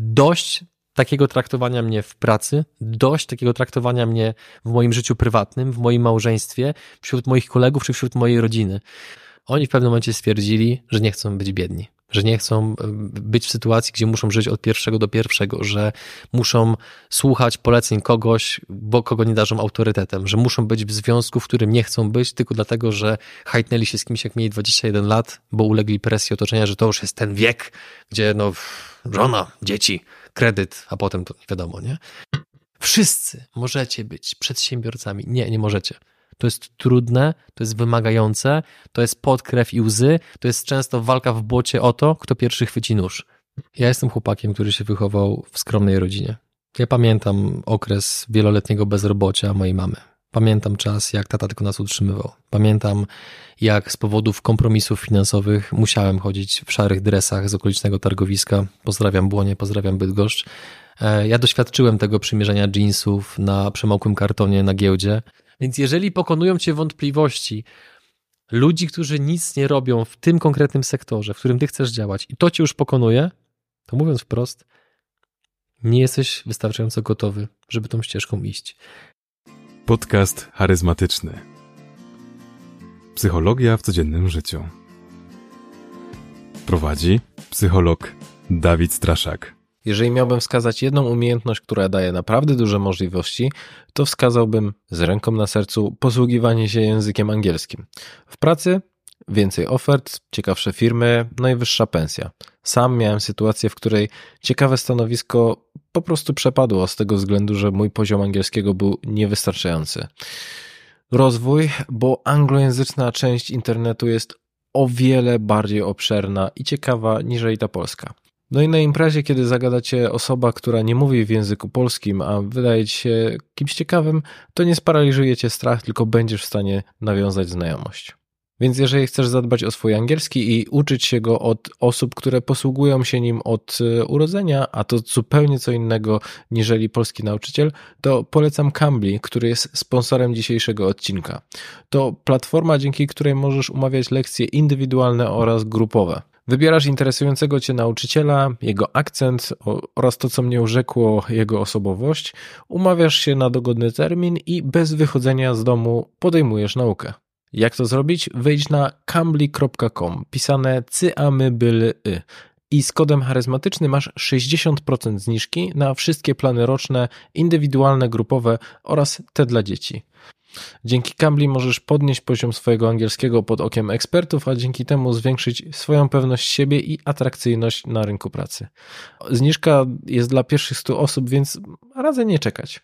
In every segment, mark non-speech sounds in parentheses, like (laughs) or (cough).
dość takiego traktowania mnie w pracy, dość takiego traktowania mnie w moim życiu prywatnym, w moim małżeństwie, wśród moich kolegów czy wśród mojej rodziny. Oni w pewnym momencie stwierdzili, że nie chcą być biedni że nie chcą e, być w sytuacji, gdzie muszą żyć od pierwszego do pierwszego, że muszą słuchać poleceń kogoś, bo kogo nie darzą autorytetem, że muszą być w związku, w którym nie chcą być, tylko dlatego, że hajtnęli się z kimś, jak mieli 21 lat, bo ulegli presji otoczenia, że to już jest ten wiek, gdzie no żona, dzieci, kredyt, a potem to nie wiadomo, nie? Wszyscy możecie być przedsiębiorcami. Nie, nie możecie. To jest trudne, to jest wymagające, to jest pod krew i łzy, to jest często walka w bocie o to, kto pierwszy chwyci nóż. Ja jestem chłopakiem, który się wychował w skromnej rodzinie. Ja pamiętam okres wieloletniego bezrobocia mojej mamy. Pamiętam czas, jak tata tylko nas utrzymywał. Pamiętam, jak z powodów kompromisów finansowych musiałem chodzić w szarych dresach z okolicznego targowiska. Pozdrawiam Błonie, pozdrawiam Bydgoszcz. E, ja doświadczyłem tego przymierzenia jeansów na przemokłym kartonie na giełdzie. Więc jeżeli pokonują cię wątpliwości ludzi, którzy nic nie robią w tym konkretnym sektorze, w którym ty chcesz działać i to cię już pokonuje, to mówiąc wprost, nie jesteś wystarczająco gotowy, żeby tą ścieżką iść. Podcast charyzmatyczny. Psychologia w codziennym życiu. Prowadzi psycholog Dawid Straszak. Jeżeli miałbym wskazać jedną umiejętność, która daje naprawdę duże możliwości, to wskazałbym z ręką na sercu posługiwanie się językiem angielskim. W pracy więcej ofert, ciekawsze firmy, najwyższa pensja. Sam miałem sytuację, w której ciekawe stanowisko po prostu przepadło z tego względu, że mój poziom angielskiego był niewystarczający. Rozwój, bo anglojęzyczna część internetu jest o wiele bardziej obszerna i ciekawa niżeli ta polska. No i na imprezie, kiedy zagada cię osoba, która nie mówi w języku polskim, a wydaje ci się kimś ciekawym, to nie sparaliżuje cię strach, tylko będziesz w stanie nawiązać znajomość. Więc jeżeli chcesz zadbać o swój angielski i uczyć się go od osób, które posługują się nim od e, urodzenia, a to zupełnie co innego niżeli polski nauczyciel, to polecam Cambly, który jest sponsorem dzisiejszego odcinka. To platforma, dzięki której możesz umawiać lekcje indywidualne oraz grupowe. Wybierasz interesującego cię nauczyciela, jego akcent oraz to, co mnie urzekło, jego osobowość, umawiasz się na dogodny termin i bez wychodzenia z domu podejmujesz naukę. Jak to zrobić? Wejdź na cambly.com, pisane cyamybyly i z kodem charyzmatyczny masz 60% zniżki na wszystkie plany roczne, indywidualne, grupowe oraz te dla dzieci. Dzięki Cambly możesz podnieść poziom swojego angielskiego pod okiem ekspertów, a dzięki temu zwiększyć swoją pewność siebie i atrakcyjność na rynku pracy. Zniżka jest dla pierwszych 100 osób, więc radzę nie czekać.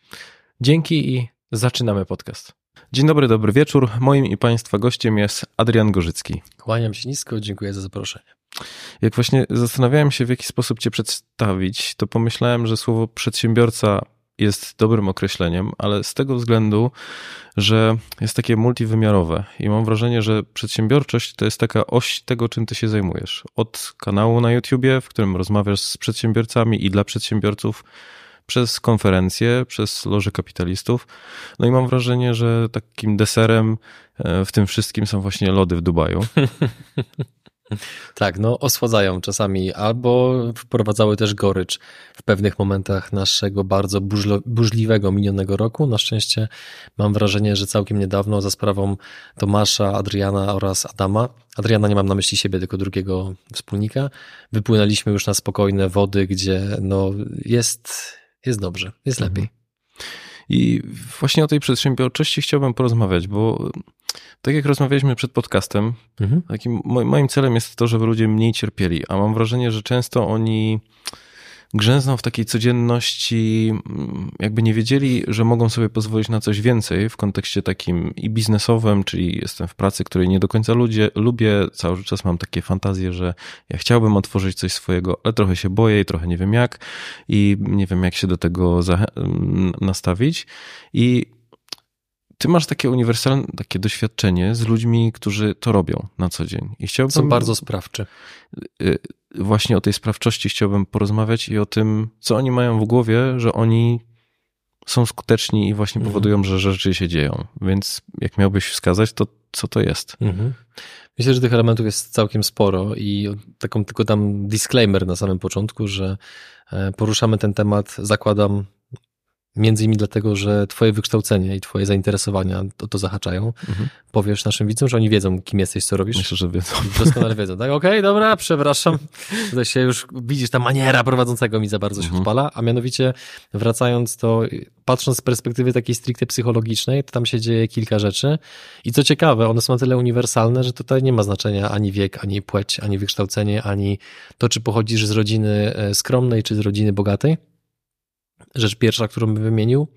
Dzięki i zaczynamy podcast. Dzień dobry, dobry wieczór. Moim i Państwa gościem jest Adrian Gorzycki. Kłaniam się nisko, dziękuję za zaproszenie. Jak właśnie zastanawiałem się, w jaki sposób Cię przedstawić, to pomyślałem, że słowo przedsiębiorca jest dobrym określeniem, ale z tego względu, że jest takie multiwymiarowe i mam wrażenie, że przedsiębiorczość to jest taka oś tego, czym ty się zajmujesz. Od kanału na YouTubie, w którym rozmawiasz z przedsiębiorcami i dla przedsiębiorców, przez konferencje, przez loże kapitalistów. No i mam wrażenie, że takim deserem e, w tym wszystkim są właśnie lody w Dubaju. (laughs) Tak, no osładzają czasami, albo wprowadzały też gorycz w pewnych momentach naszego bardzo burzliwego minionego roku. Na szczęście mam wrażenie, że całkiem niedawno za sprawą Tomasza, Adriana oraz Adama, Adriana nie mam na myśli siebie, tylko drugiego wspólnika, wypłynęliśmy już na spokojne wody, gdzie no jest, jest dobrze, jest lepiej. Mhm. I właśnie o tej przedsiębiorczości chciałbym porozmawiać, bo tak jak rozmawialiśmy przed podcastem, mhm. takim moim celem jest to, żeby ludzie mniej cierpieli, a mam wrażenie, że często oni grzęzną w takiej codzienności, mm, jakby nie wiedzieli, że mogą sobie pozwolić na coś więcej w kontekście takim i biznesowym, czyli jestem w pracy, której nie do końca ludzie, lubię, cały czas mam takie fantazje, że ja chciałbym otworzyć coś swojego, ale trochę się boję i trochę nie wiem jak i nie wiem jak się do tego nastawić i ty masz takie uniwersalne, takie doświadczenie z ludźmi, którzy to robią na co dzień. I chciałbym. Są bardzo sprawcze. Y, właśnie o tej sprawczości chciałbym porozmawiać i o tym, co oni mają w głowie, że oni są skuteczni i właśnie Mhm. powodują, że rzeczy się dzieją. Więc jak miałbyś wskazać, to co to jest? Mhm. Myślę, że tych elementów jest całkiem sporo i taką tylko dam disclaimer na samym początku, że e, poruszamy ten temat, zakładam między innymi dlatego, że twoje wykształcenie i twoje zainteresowania o to zahaczają. Mhm. Powiesz naszym widzom, że oni wiedzą, kim jesteś, co robisz? Myślę, że wiedzą. (laughs) Doskonale wiedzą, tak? Okej, dobra, przepraszam. Tutaj się już widzisz, ta maniera prowadzącego mi za bardzo się Mhm. odpala, a mianowicie wracając to, patrząc z perspektywy takiej stricte psychologicznej, to tam się dzieje kilka rzeczy i co ciekawe, one są na tyle uniwersalne, że tutaj nie ma znaczenia ani wiek, ani płeć, ani wykształcenie, ani to, czy pochodzisz z rodziny e, skromnej, czy z rodziny bogatej. Rzecz pierwsza, którą bym wymienił,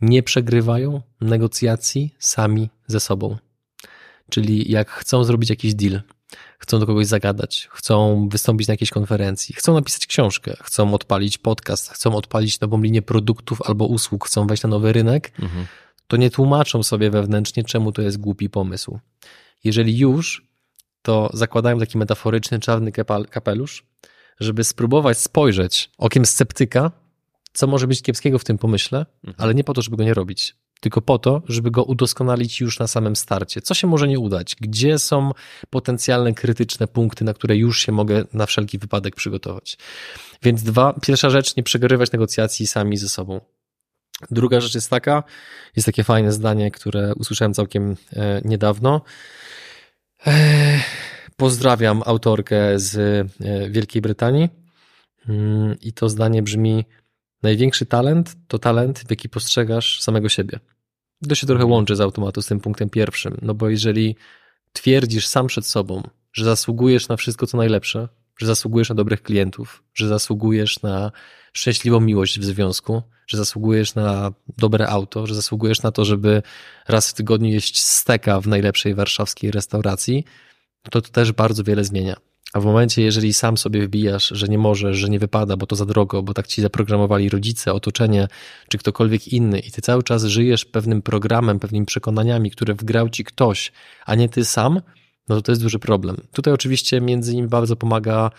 nie przegrywają negocjacji sami ze sobą. Czyli jak chcą zrobić jakiś deal, chcą do kogoś zagadać, chcą wystąpić na jakiejś konferencji, chcą napisać książkę, chcą odpalić podcast, chcą odpalić nową linię produktów albo usług, chcą wejść na nowy rynek, Mhm. to nie tłumaczą sobie wewnętrznie, czemu to jest głupi pomysł. Jeżeli już, to zakładają taki metaforyczny czarny kapelusz, żeby spróbować spojrzeć okiem sceptyka, co może być kiepskiego w tym pomyśle, ale nie po to, żeby go nie robić, tylko po to, żeby go udoskonalić już na samym starcie. Co się może nie udać? Gdzie są potencjalne krytyczne punkty, na które już się mogę na wszelki wypadek przygotować? Więc dwa, pierwsza rzecz, nie przegarywać negocjacji sami ze sobą. Druga rzecz jest taka, jest takie fajne zdanie, które usłyszałem całkiem e, niedawno. E, pozdrawiam autorkę z e, Wielkiej Brytanii. Mm, I to zdanie brzmi: Największy talent to talent, w jaki postrzegasz samego siebie. To się trochę łączy z automatu z tym punktem pierwszym, no bo jeżeli twierdzisz sam przed sobą, że zasługujesz na wszystko, co najlepsze, że zasługujesz na dobrych klientów, że zasługujesz na szczęśliwą miłość w związku, że zasługujesz na dobre auto, że zasługujesz na to, żeby raz w tygodniu jeść steka w najlepszej warszawskiej restauracji, to to też bardzo wiele zmienia. A w momencie, jeżeli sam sobie wbijasz, że nie możesz, że nie wypada, bo to za drogo, bo tak ci zaprogramowali rodzice, otoczenie, czy ktokolwiek inny, i ty cały czas żyjesz pewnym programem, pewnymi przekonaniami, które wgrał ci ktoś, a nie ty sam, no to to jest duży problem. Tutaj oczywiście między innymi bardzo pomaga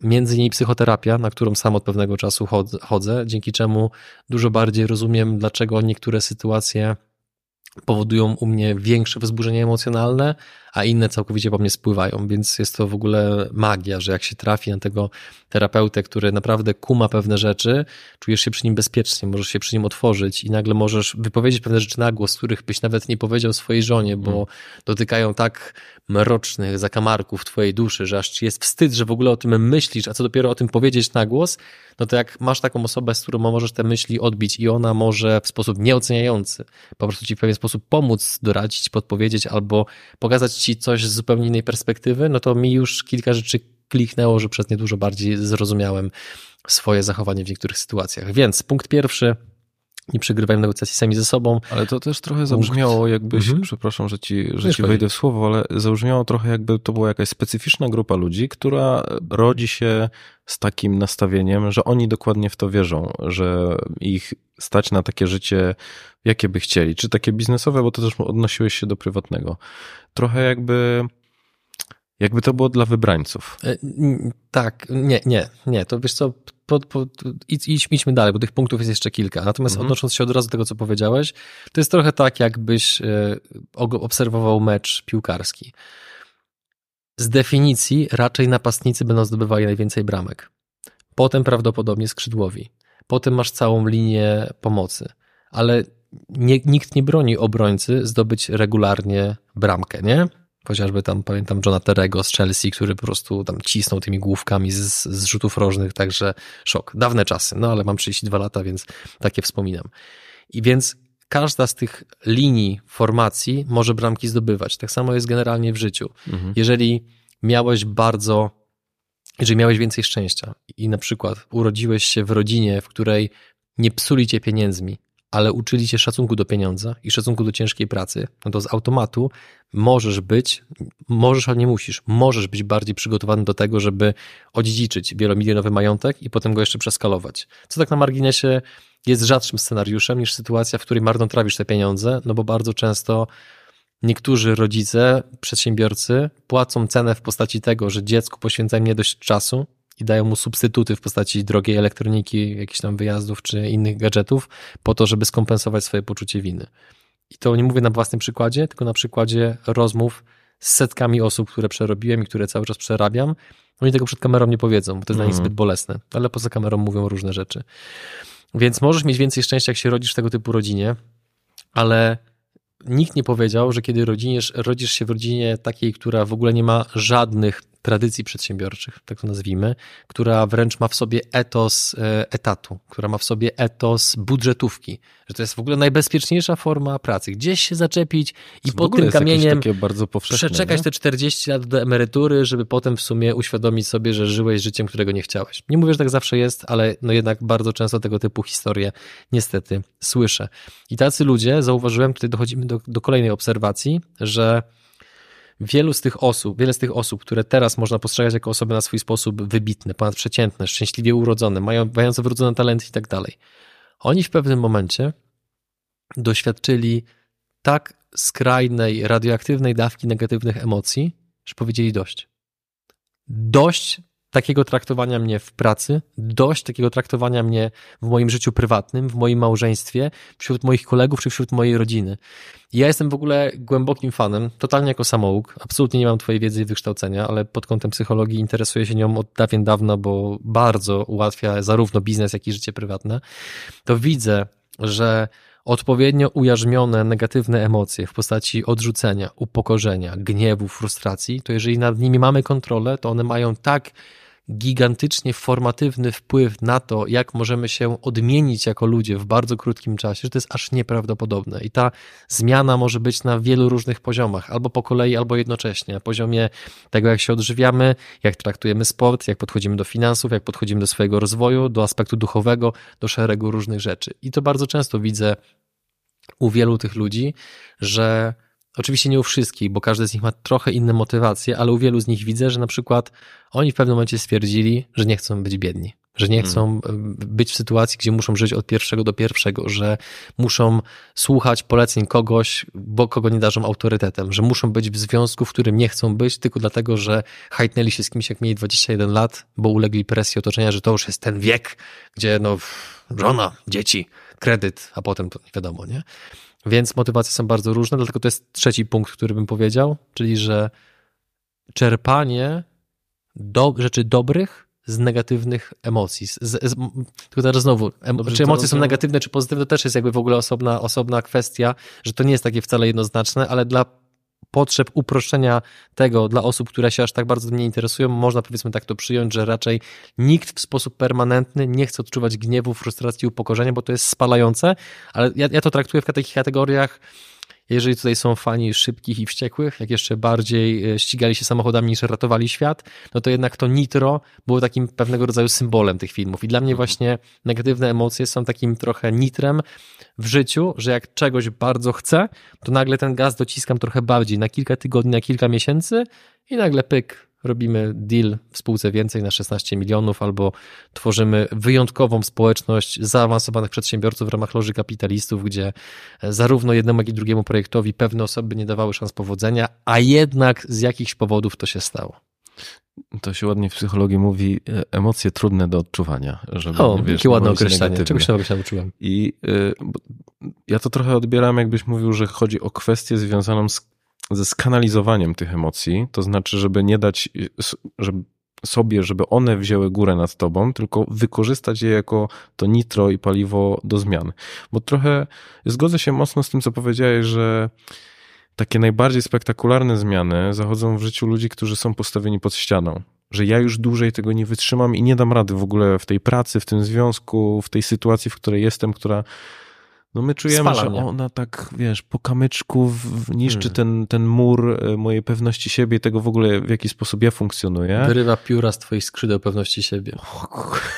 między innymi psychoterapia, na którą sam od pewnego czasu chodzę, dzięki czemu dużo bardziej rozumiem, dlaczego niektóre sytuacje powodują u mnie większe wzburzenie emocjonalne, a inne całkowicie po mnie spływają, więc jest to w ogóle magia, że jak się trafi na tego terapeutę, który naprawdę kuma pewne rzeczy, czujesz się przy nim bezpiecznie, możesz się przy nim otworzyć i nagle możesz wypowiedzieć pewne rzeczy na głos, których byś nawet nie powiedział swojej żonie, bo Mm. dotykają tak mrocznych zakamarków twojej duszy, że aż ci jest wstyd, że w ogóle o tym myślisz, a co dopiero o tym powiedzieć na głos, no to jak masz taką osobę, z którą możesz te myśli odbić i ona może w sposób nieoceniający po prostu ci w pewien sposób pomóc, doradzić, podpowiedzieć albo pokazać ci coś z zupełnie innej perspektywy, no to mi już kilka rzeczy kliknęło, że przez nie dużo bardziej zrozumiałem swoje zachowanie w niektórych sytuacjach. Więc punkt pierwszy, nie przegrywajmy negocjacji sami ze sobą. Ale to też trochę zabrzmiało, jakbyś, Mhm. przepraszam, że ci, że ci wejdę w słowo, ale zabrzmiało trochę, jakby to była jakaś specyficzna grupa ludzi, która rodzi się z takim nastawieniem, że oni dokładnie w to wierzą, że ich stać na takie życie, jakie by chcieli. Czy takie biznesowe, bo to też odnosiłeś się do prywatnego. Trochę jakby. Jakby to było dla wybrańców. E, Tak, nie, nie, nie, to wiesz co, po, po, idź, idź, idźmy dalej, bo tych punktów jest jeszcze kilka. Natomiast Mhm. odnosząc się od razu do tego, co powiedziałeś, to jest trochę tak, jakbyś e, obserwował mecz piłkarski. Z definicji raczej napastnicy będą zdobywali najwięcej bramek. Potem prawdopodobnie skrzydłowi. Potem masz całą linię pomocy. Ale nie, nikt nie broni obrońcy zdobyć regularnie bramkę, nie? Chociażby tam pamiętam Johna Terego z Chelsea, który po prostu tam cisnął tymi główkami z, z rzutów rożnych, także szok. Dawne czasy, no ale mam 32 lata, więc takie wspominam. I więc każda z tych linii formacji może bramki zdobywać. Tak samo jest generalnie w życiu. Mhm. Jeżeli miałeś bardzo, jeżeli miałeś więcej szczęścia i na przykład urodziłeś się w rodzinie, w której nie psuli cię pieniędzmi, ale uczyli cię szacunku do pieniądza i szacunku do ciężkiej pracy, no to z automatu możesz być, możesz, ale nie musisz, możesz być bardziej przygotowany do tego, żeby odziedziczyć wielomilionowy majątek i potem go jeszcze przeskalować. Co tak na marginesie jest rzadszym scenariuszem niż sytuacja, w której marnotrawisz te pieniądze, no bo bardzo często niektórzy rodzice, przedsiębiorcy płacą cenę w postaci tego, że dziecku poświęcają nie dość czasu i dają mu substytuty w postaci drogiej elektroniki, jakichś tam wyjazdów czy innych gadżetów, po to, żeby skompensować swoje poczucie winy. I to nie mówię na własnym przykładzie, tylko na przykładzie rozmów z setkami osób, które przerobiłem i które cały czas przerabiam. Oni tego przed kamerą nie powiedzą, bo to jest dla nich Mhm. zbyt bolesne, ale poza kamerą mówią różne rzeczy. Więc możesz mieć więcej szczęścia, jak się rodzisz w tego typu rodzinie, ale nikt nie powiedział, że kiedy rodziniesz, rodzisz się w rodzinie takiej, która w ogóle nie ma żadnych tradycji przedsiębiorczych, tak to nazwijmy, która wręcz ma w sobie etos e, etatu, która ma w sobie etos budżetówki, że to jest w ogóle najbezpieczniejsza forma pracy. Gdzieś się zaczepić i pod tym kamieniem przeczekać nie? te 40 lat do emerytury, żeby potem w sumie uświadomić sobie, że żyłeś życiem, którego nie chciałeś. Nie mówię, że tak zawsze jest, ale no jednak bardzo często tego typu historie niestety słyszę. I tacy ludzie, zauważyłem, tutaj dochodzimy do, do kolejnej obserwacji, że wielu z tych osób, wiele z tych osób, które teraz można postrzegać jako osoby na swój sposób wybitne, ponadprzeciętne, szczęśliwie urodzone, mają, mające wrodzone talenty i tak dalej, oni w pewnym momencie doświadczyli tak skrajnej, radioaktywnej dawki negatywnych emocji, że powiedzieli dość. Dość takiego traktowania mnie w pracy, dość takiego traktowania mnie w moim życiu prywatnym, w moim małżeństwie, wśród moich kolegów czy wśród mojej rodziny. Ja jestem w ogóle głębokim fanem, totalnie jako samouk, absolutnie nie mam twojej wiedzy i wykształcenia, ale pod kątem psychologii interesuję się nią od dawien dawna, bo bardzo ułatwia zarówno biznes, jak i życie prywatne. To widzę, że odpowiednio ujarzmione negatywne emocje w postaci odrzucenia, upokorzenia, gniewu, frustracji, to jeżeli nad nimi mamy kontrolę, to one mają tak gigantycznie formatywny wpływ na to, jak możemy się odmienić jako ludzie w bardzo krótkim czasie, że to jest aż nieprawdopodobne. I ta zmiana może być na wielu różnych poziomach, albo po kolei, albo jednocześnie. Na poziomie tego, jak się odżywiamy, jak traktujemy sport, jak podchodzimy do finansów, jak podchodzimy do swojego rozwoju, do aspektu duchowego, do szeregu różnych rzeczy. I to bardzo często widzę u wielu tych ludzi, że oczywiście nie u wszystkich, bo każdy z nich ma trochę inne motywacje, ale u wielu z nich widzę, że na przykład oni w pewnym momencie stwierdzili, że nie chcą być biedni. Że nie chcą mm. być w sytuacji, gdzie muszą żyć od pierwszego do pierwszego, że muszą słuchać poleceń kogoś, bo kogo nie darzą autorytetem, że muszą być w związku, w którym nie chcą być, tylko dlatego, że hajtnęli się z kimś, jak mieli 21 lat, bo ulegli presji otoczenia, że to już jest ten wiek, gdzie no żona, dzieci, kredyt, a potem to nie wiadomo, nie? Więc motywacje są bardzo różne, dlatego to jest trzeci punkt, który bym powiedział, czyli że czerpanie do, rzeczy dobrych z negatywnych emocji. Z, z, tylko teraz znowu, em, Dobrze, czy emocje są negatywne, czy pozytywne, to też jest jakby w ogóle osobna, osobna kwestia, że to nie jest takie wcale jednoznaczne, ale dla potrzeb uproszczenia tego dla osób, które się aż tak bardzo nie interesują, można powiedzmy tak to przyjąć, że raczej nikt w sposób permanentny nie chce odczuwać gniewu, frustracji, upokorzenia, bo to jest spalające, ale ja, ja to traktuję w takich kategoriach, jeżeli tutaj są fani szybkich i wściekłych, jak jeszcze bardziej e, ścigali się samochodami niż ratowali świat, no to jednak to nitro było takim pewnego rodzaju symbolem tych filmów. I dla mnie właśnie negatywne emocje są takim trochę nitrem w życiu, że jak czegoś bardzo chcę, to nagle ten gaz dociskam trochę bardziej. Na kilka tygodni, na kilka miesięcy i nagle pyk, robimy deal w spółce więcej na 16 milionów albo tworzymy wyjątkową społeczność zaawansowanych przedsiębiorców w ramach loży kapitalistów, gdzie zarówno jednemu, jak i drugiemu projektowi pewne osoby nie dawały szans powodzenia, a jednak z jakichś powodów to się stało. To się ładnie w psychologii mówi e, emocje trudne do odczuwania. Żeby, O, wiesz, jakie ładne określenie. Czegoś nowego się nauczyłem. I y, ja to trochę odbieram, jakbyś mówił, że chodzi o kwestię związaną z, ze skanalizowaniem tych emocji. To znaczy, żeby nie dać żeby sobie, żeby one wzięły górę nad tobą, tylko wykorzystać je jako to nitro i paliwo do zmian. Bo trochę zgodzę się mocno z tym, co powiedziałeś, że takie najbardziej spektakularne zmiany zachodzą w życiu ludzi, którzy są postawieni pod ścianą. Że ja już dłużej tego nie wytrzymam i nie dam rady w ogóle w tej pracy, w tym związku, w tej sytuacji, w której jestem, która. No my czujemy, Spala że mnie. ona tak, wiesz, po kamyczku niszczy Hmm. ten, ten mur e, mojej pewności siebie i tego w ogóle, w jaki sposób ja funkcjonuję. Wyrywa pióra z twoich skrzydeł pewności siebie.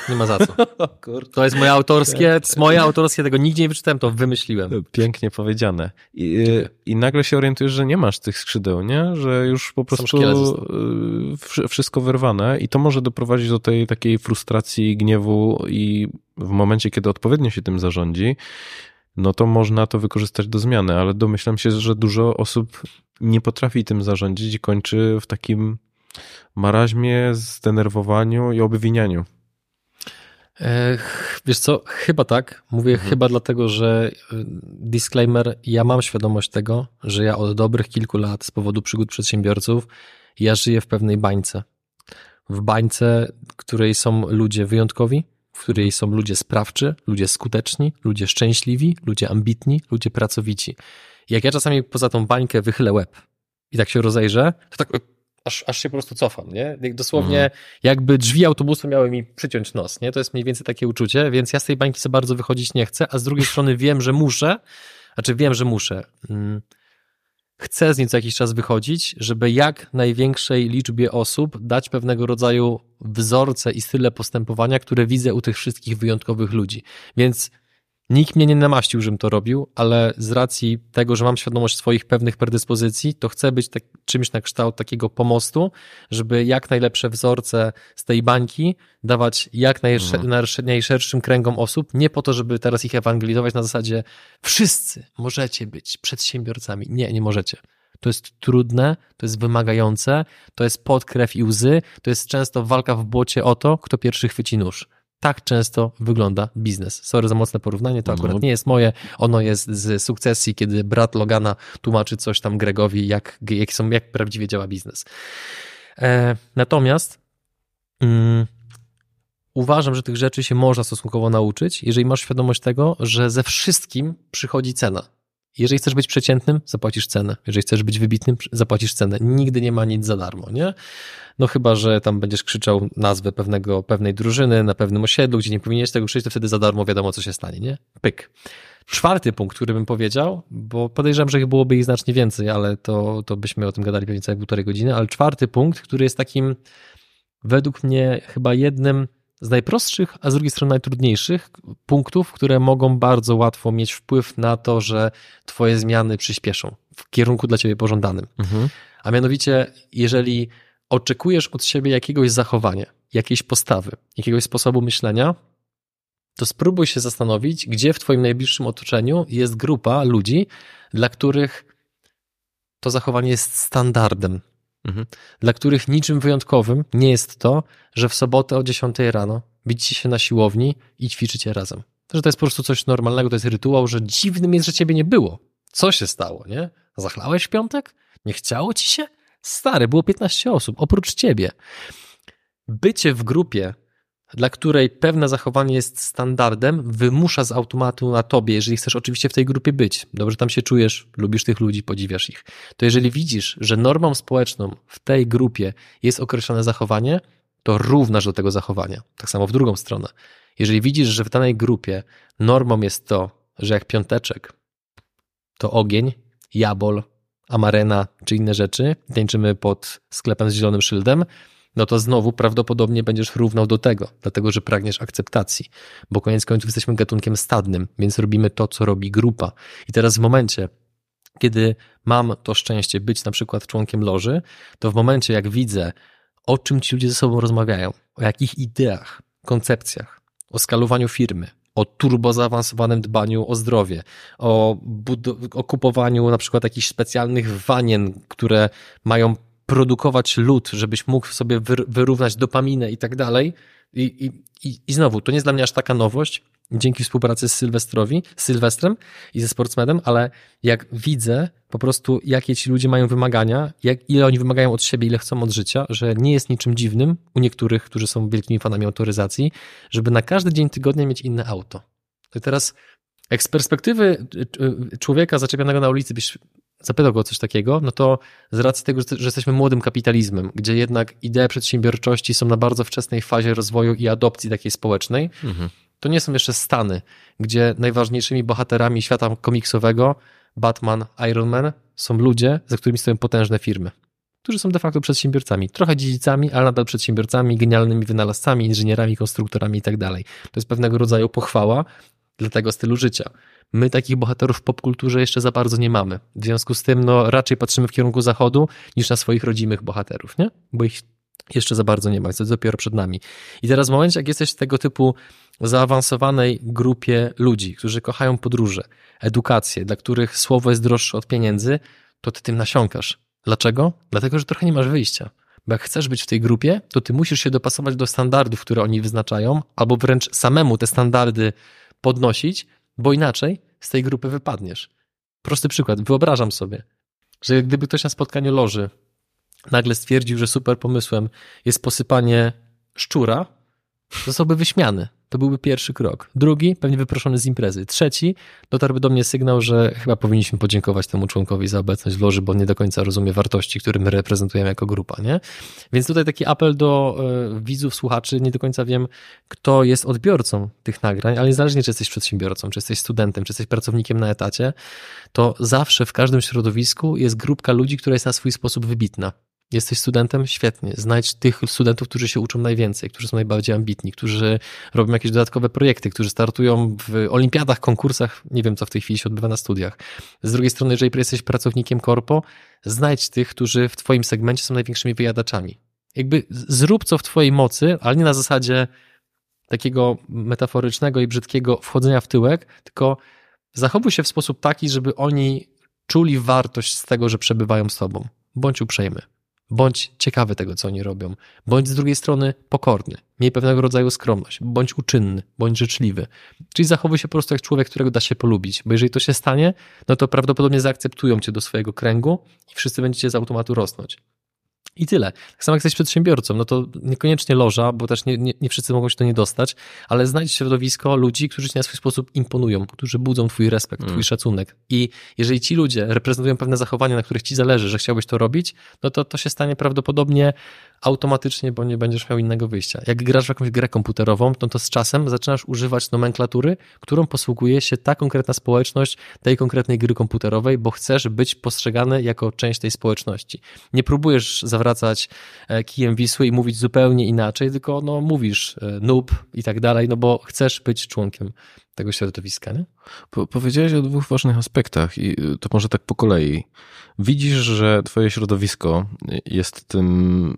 Nie ma za co. (laughs) To jest moje autorskie, to jest moje autorskie, tego nigdzie nie wyczytałem, to wymyśliłem. Pięknie powiedziane. I, I nagle się orientujesz, że nie masz tych skrzydeł, nie? Że już po prostu wszy- wszystko wyrwane i to może doprowadzić do tej takiej frustracji, gniewu i w momencie, kiedy odpowiednio się tym zarządzi, no to można to wykorzystać do zmiany, ale domyślam się, że dużo osób nie potrafi tym zarządzić i kończy w takim Maraźmie, zdenerwowaniu i obwinianiu. Wiesz co, chyba tak. Mówię mhm. chyba dlatego, że y, disclaimer, ja mam świadomość tego, że ja od dobrych kilku lat z powodu przygód przedsiębiorców, ja żyję w pewnej bańce. W bańce, której są ludzie wyjątkowi, w której są ludzie sprawczy, ludzie skuteczni, ludzie szczęśliwi, ludzie ambitni, ludzie pracowici. Jak ja czasami poza tą bańkę wychylę łeb i tak się rozejrzę, to tak aż, aż się po prostu cofam, nie? Dosłownie mhm. jakby drzwi autobusu miały mi przyciąć nos, nie? To jest mniej więcej takie uczucie, więc ja z tej bańki za bardzo wychodzić nie chcę, a z drugiej strony wiem, że muszę, znaczy wiem, że muszę. Mm, chcę z niej co jakiś czas wychodzić, żeby jak największej liczbie osób dać pewnego rodzaju wzorce i style postępowania, które widzę u tych wszystkich wyjątkowych ludzi. Więc Nikt mnie nie namaścił, żebym to robił, ale z racji tego, że mam świadomość swoich pewnych predyspozycji, to chcę być tak, czymś na kształt takiego pomostu, żeby jak najlepsze wzorce z tej bańki dawać jak mhm. najszerszym kręgom osób, nie po to, żeby teraz ich ewangelizować na zasadzie wszyscy możecie być przedsiębiorcami. Nie, nie możecie. To jest trudne, to jest wymagające, to jest pod krew i łzy, to jest często walka w błocie o to, kto pierwszy chwyci nóż tak często wygląda biznes. Sorry za mocne porównanie, to akurat no. nie jest moje. Ono jest z sukcesji, kiedy brat Logana tłumaczy coś tam Gregowi, jak, jak, są, jak prawdziwie działa biznes. E, natomiast mm, uważam, że tych rzeczy się można stosunkowo nauczyć, jeżeli masz świadomość tego, że ze wszystkim przychodzi cena. Jeżeli chcesz być przeciętnym, zapłacisz cenę. Jeżeli chcesz być wybitnym, zapłacisz cenę. Nigdy nie ma nic za darmo, nie? No chyba, że tam będziesz krzyczał nazwę pewnego, pewnej drużyny na pewnym osiedlu, gdzie nie powinieneś tego krzyczeć, to wtedy za darmo wiadomo, co się stanie, nie? Pyk. Czwarty punkt, który bym powiedział, bo podejrzewam, że byłoby ich znacznie więcej, ale to, to byśmy o tym gadali pewnie całe półtorej godziny, ale czwarty punkt, który jest takim według mnie chyba jednym z najprostszych, a z drugiej strony najtrudniejszych punktów, które mogą bardzo łatwo mieć wpływ na to, że Twoje zmiany przyspieszą w kierunku dla Ciebie pożądanym. Mhm. A mianowicie, jeżeli oczekujesz od siebie jakiegoś zachowania, jakiejś postawy, jakiegoś sposobu myślenia, to spróbuj się zastanowić, gdzie w Twoim najbliższym otoczeniu jest grupa ludzi, dla których to zachowanie jest standardem. Dla których niczym wyjątkowym nie jest to, że w sobotę o 10 rano widzicie się na siłowni i ćwiczycie razem. Że to jest po prostu coś normalnego, to jest rytuał, że dziwnym jest, że ciebie nie było. Co się stało, nie? Zachlałeś w piątek? Nie chciało ci się? Stary, było 15 osób, oprócz ciebie. Bycie w grupie dla której pewne zachowanie jest standardem, wymusza z automatu na tobie, jeżeli chcesz oczywiście w tej grupie być, dobrze tam się czujesz, lubisz tych ludzi, podziwiasz ich, to jeżeli widzisz, że normą społeczną w tej grupie jest określone zachowanie, to równasz do tego zachowania. Tak samo w drugą stronę. Jeżeli widzisz, że w danej grupie normą jest to, że jak piąteczek to ogień, jabol, amarena czy inne rzeczy, tańczymy pod sklepem z zielonym szyldem, no to znowu prawdopodobnie będziesz równał do tego, dlatego że pragniesz akceptacji, bo koniec końców jesteśmy gatunkiem stadnym, więc robimy to, co robi grupa. I teraz w momencie, kiedy mam to szczęście być na przykład członkiem loży, to w momencie, jak widzę, o czym ci ludzie ze sobą rozmawiają, o jakich ideach, koncepcjach, o skalowaniu firmy, o turbo zaawansowanym dbaniu o zdrowie, o, o kupowaniu na przykład jakichś specjalnych wanien, które mają produkować lód, żebyś mógł sobie wyrównać dopaminę i tak dalej. I, i, I znowu, to nie jest dla mnie aż taka nowość, dzięki współpracy z Sylwestrowi, z Sylwestrem i ze Sportsmenem, ale jak widzę po prostu, jakie ci ludzie mają wymagania, jak, ile oni wymagają od siebie, ile chcą od życia, że nie jest niczym dziwnym u niektórych, którzy są wielkimi fanami autoryzacji, żeby na każdy dzień tygodnia mieć inne auto. To teraz, jak z perspektywy y, y, człowieka zaczepianego na ulicy byś zapytał go o coś takiego, no to z racji tego, że jesteśmy młodym kapitalizmem, gdzie jednak idee przedsiębiorczości są na bardzo wczesnej fazie rozwoju i adopcji takiej społecznej, mhm. to nie są jeszcze Stany, gdzie najważniejszymi bohaterami świata komiksowego, Batman, Iron Man, są ludzie, za którymi stoją potężne firmy, którzy są de facto przedsiębiorcami, trochę dziedzicami, ale nadal przedsiębiorcami, genialnymi wynalazcami, inżynierami, konstruktorami i tak. To jest pewnego rodzaju pochwała dla tego stylu życia. My takich bohaterów w popkulturze jeszcze za bardzo nie mamy. W związku z tym no, raczej patrzymy w kierunku zachodu niż na swoich rodzimych bohaterów, nie? Bo ich jeszcze za bardzo nie ma, jest dopiero przed nami. I teraz w momencie, jak jesteś w tego typu zaawansowanej grupie ludzi, którzy kochają podróże, edukację, dla których słowo jest droższe od pieniędzy, to ty tym nasiąkasz. Dlaczego? Dlatego, że trochę nie masz wyjścia. Bo jak chcesz być w tej grupie, to ty musisz się dopasować do standardów, które oni wyznaczają, albo wręcz samemu te standardy podnosić, bo inaczej z tej grupy wypadniesz. Prosty przykład. Wyobrażam sobie, że gdyby ktoś na spotkaniu loży nagle stwierdził, że super pomysłem jest posypanie szczura, zostałby wyśmiany. To byłby pierwszy krok. Drugi, pewnie wyproszony z imprezy. Trzeci, dotarłby do mnie sygnał, że chyba powinniśmy podziękować temu członkowi za obecność w loży, bo nie do końca rozumie wartości, które my reprezentujemy jako grupa, nie? Więc tutaj taki apel do y, widzów, słuchaczy. Nie do końca wiem, kto jest odbiorcą tych nagrań, ale niezależnie, czy jesteś przedsiębiorcą, czy jesteś studentem, czy jesteś pracownikiem na etacie, to zawsze w każdym środowisku jest grupka ludzi, która jest na swój sposób wybitna. Jesteś studentem? Świetnie. Znajdź tych studentów, którzy się uczą najwięcej, którzy są najbardziej ambitni, którzy robią jakieś dodatkowe projekty, którzy startują w olimpiadach, konkursach, nie wiem co w tej chwili się odbywa na studiach. Z drugiej strony, jeżeli jesteś pracownikiem korpo, znajdź tych, którzy w twoim segmencie są największymi wyjadaczami. Jakby zrób co w twojej mocy, ale nie na zasadzie takiego metaforycznego i brzydkiego wchodzenia w tyłek, tylko zachowuj się w sposób taki, żeby oni czuli wartość z tego, że przebywają z tobą. Bądź uprzejmy. Bądź ciekawy tego, co oni robią. Bądź z drugiej strony pokorny. Miej pewnego rodzaju skromność. Bądź uczynny, bądź życzliwy. Czyli zachowuj się po prostu jak człowiek, którego da się polubić. Bo jeżeli to się stanie, no to prawdopodobnie zaakceptują cię do swojego kręgu i wszyscy będziecie z automatu rosnąć. I tyle. Tak samo jak jesteś przedsiębiorcą, no to niekoniecznie loża, bo też nie, nie, nie, wszyscy mogą się to nie dostać, ale znajdź środowisko ludzi, którzy ci na swój sposób imponują, którzy budzą twój respekt, twój mm. szacunek. I jeżeli ci ludzie reprezentują pewne zachowania, na których ci zależy, że chciałbyś to robić, no to to się stanie prawdopodobnie automatycznie, bo nie będziesz miał innego wyjścia. Jak grasz w jakąś grę komputerową, to, to z czasem zaczynasz używać nomenklatury, którą posługuje się ta konkretna społeczność tej konkretnej gry komputerowej, bo chcesz być postrzegany jako część tej społeczności. Nie próbujesz zawracać e, kijem Wisły i mówić zupełnie inaczej, tylko no, mówisz e, noob i tak dalej, no bo chcesz być członkiem tego środowiska. Nie? Po, powiedziałeś o dwóch ważnych aspektach i y, to może tak po kolei. Widzisz, że twoje środowisko jest tym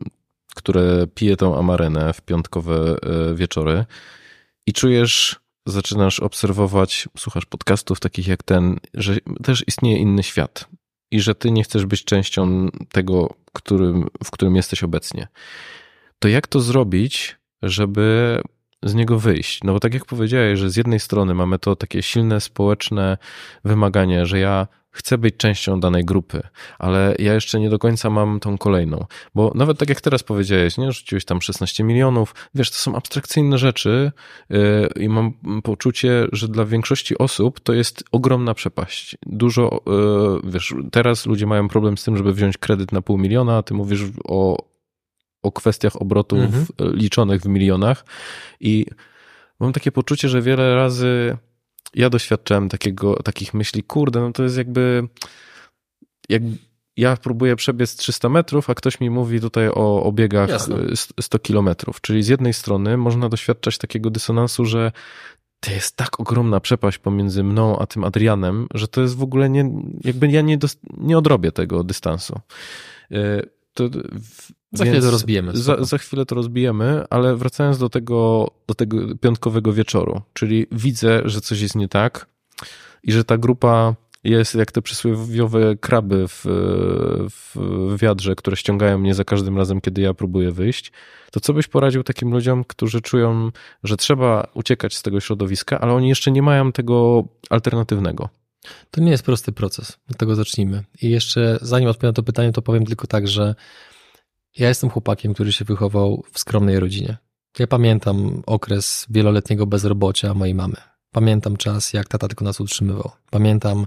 które pije tą amarynę w piątkowe e, wieczory i czujesz, zaczynasz obserwować, słuchasz podcastów takich jak ten, że też istnieje inny świat i że ty nie chcesz być częścią tego, którym, w którym jesteś obecnie. To jak to zrobić, żeby z niego wyjść? No bo tak jak powiedziałeś, że z jednej strony mamy to takie silne społeczne wymaganie, że ja chcę być częścią danej grupy, ale ja jeszcze nie do końca mam tą kolejną. Bo nawet tak jak teraz powiedziałeś, nie, rzuciłeś tam 16 milionów, wiesz, to są abstrakcyjne rzeczy yy, i mam poczucie, że dla większości osób to jest ogromna przepaść. Dużo, yy, wiesz, teraz ludzie mają problem z tym, żeby wziąć kredyt na pół miliona, a ty mówisz o, o kwestiach obrotów mhm. liczonych w milionach i mam takie poczucie, że wiele razy ja doświadczałem takiego, takich myśli, kurde, no to jest jakby, jak ja próbuję przebiec 300 metrów, a ktoś mi mówi tutaj o, o biegach Jasne. 100 kilometrów. Czyli z jednej strony można doświadczać takiego dysonansu, że to jest tak ogromna przepaść pomiędzy mną a tym Adrianem, że to jest w ogóle nie, jakby ja nie, nie odrobię tego dystansu. To za chwilę to rozbijemy. Za, za, chwilę to rozbijemy, ale wracając do tego, do tego piątkowego wieczoru, czyli widzę, że coś jest nie tak i że ta grupa jest jak te przysłowiowe kraby w, w wiadrze, które ściągają mnie za każdym razem, kiedy ja próbuję wyjść, to co byś poradził takim ludziom, którzy czują, że trzeba uciekać z tego środowiska, ale oni jeszcze nie mają tego alternatywnego? To nie jest prosty proces. Od tego zacznijmy. I jeszcze zanim odpowiem na to pytanie, to powiem tylko tak, że ja jestem chłopakiem, który się wychował w skromnej rodzinie. Ja pamiętam okres wieloletniego bezrobocia mojej mamy. Pamiętam czas, jak tata tylko nas utrzymywał. Pamiętam,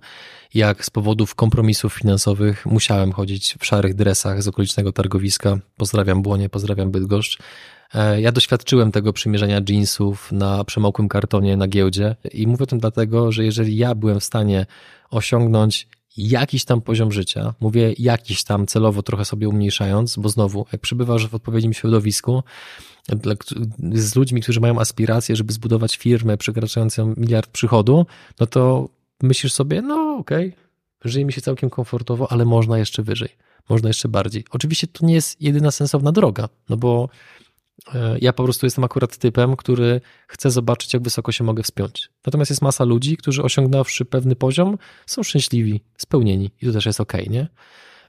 jak z powodów kompromisów finansowych musiałem chodzić w szarych dresach z okolicznego targowiska. Pozdrawiam Błonie, pozdrawiam Bydgoszcz. E, ja doświadczyłem tego przymierzenia jeansów na przemokłym kartonie na giełdzie i mówię o tym dlatego, że jeżeli ja byłem w stanie osiągnąć jakiś tam poziom życia, mówię jakiś tam celowo trochę sobie umniejszając, bo znowu, jak przybywasz w odpowiednim środowisku z ludźmi, którzy mają aspiracje, żeby zbudować firmę przekraczającą miliard przychodu, no to myślisz sobie, no okej, okay, żyje mi się całkiem komfortowo, ale można jeszcze wyżej, można jeszcze bardziej. Oczywiście to nie jest jedyna sensowna droga, no bo ja po prostu jestem akurat typem, który chce zobaczyć, jak wysoko się mogę wspiąć. Natomiast jest masa ludzi, którzy osiągnąwszy pewny poziom, są szczęśliwi, spełnieni i to też jest ok, nie?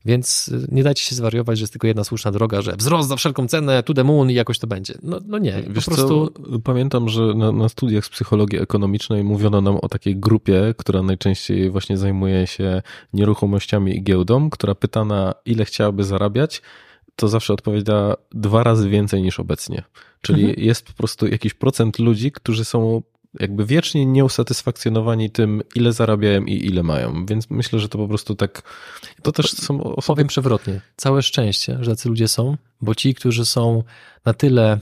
Więc y, nie dajcie się zwariować, że jest tylko jedna słuszna droga, że wzrost za wszelką cenę, to the moon i jakoś to będzie. No, no nie, Wiesz po prostu... Co? Pamiętam, że na, na, studiach z psychologii ekonomicznej mówiono nam o takiej grupie, która najczęściej właśnie zajmuje się nieruchomościami i giełdą, która pyta na ile chciałaby zarabiać, to zawsze odpowiada dwa razy więcej niż obecnie. Czyli mhm. jest po prostu jakiś procent ludzi, którzy są jakby wiecznie nieusatysfakcjonowani tym, ile zarabiają i ile mają. Więc myślę, że to po prostu tak. To też są osoby. Powiem przewrotnie. Całe szczęście, że tacy ludzie są, bo ci, którzy są na tyle,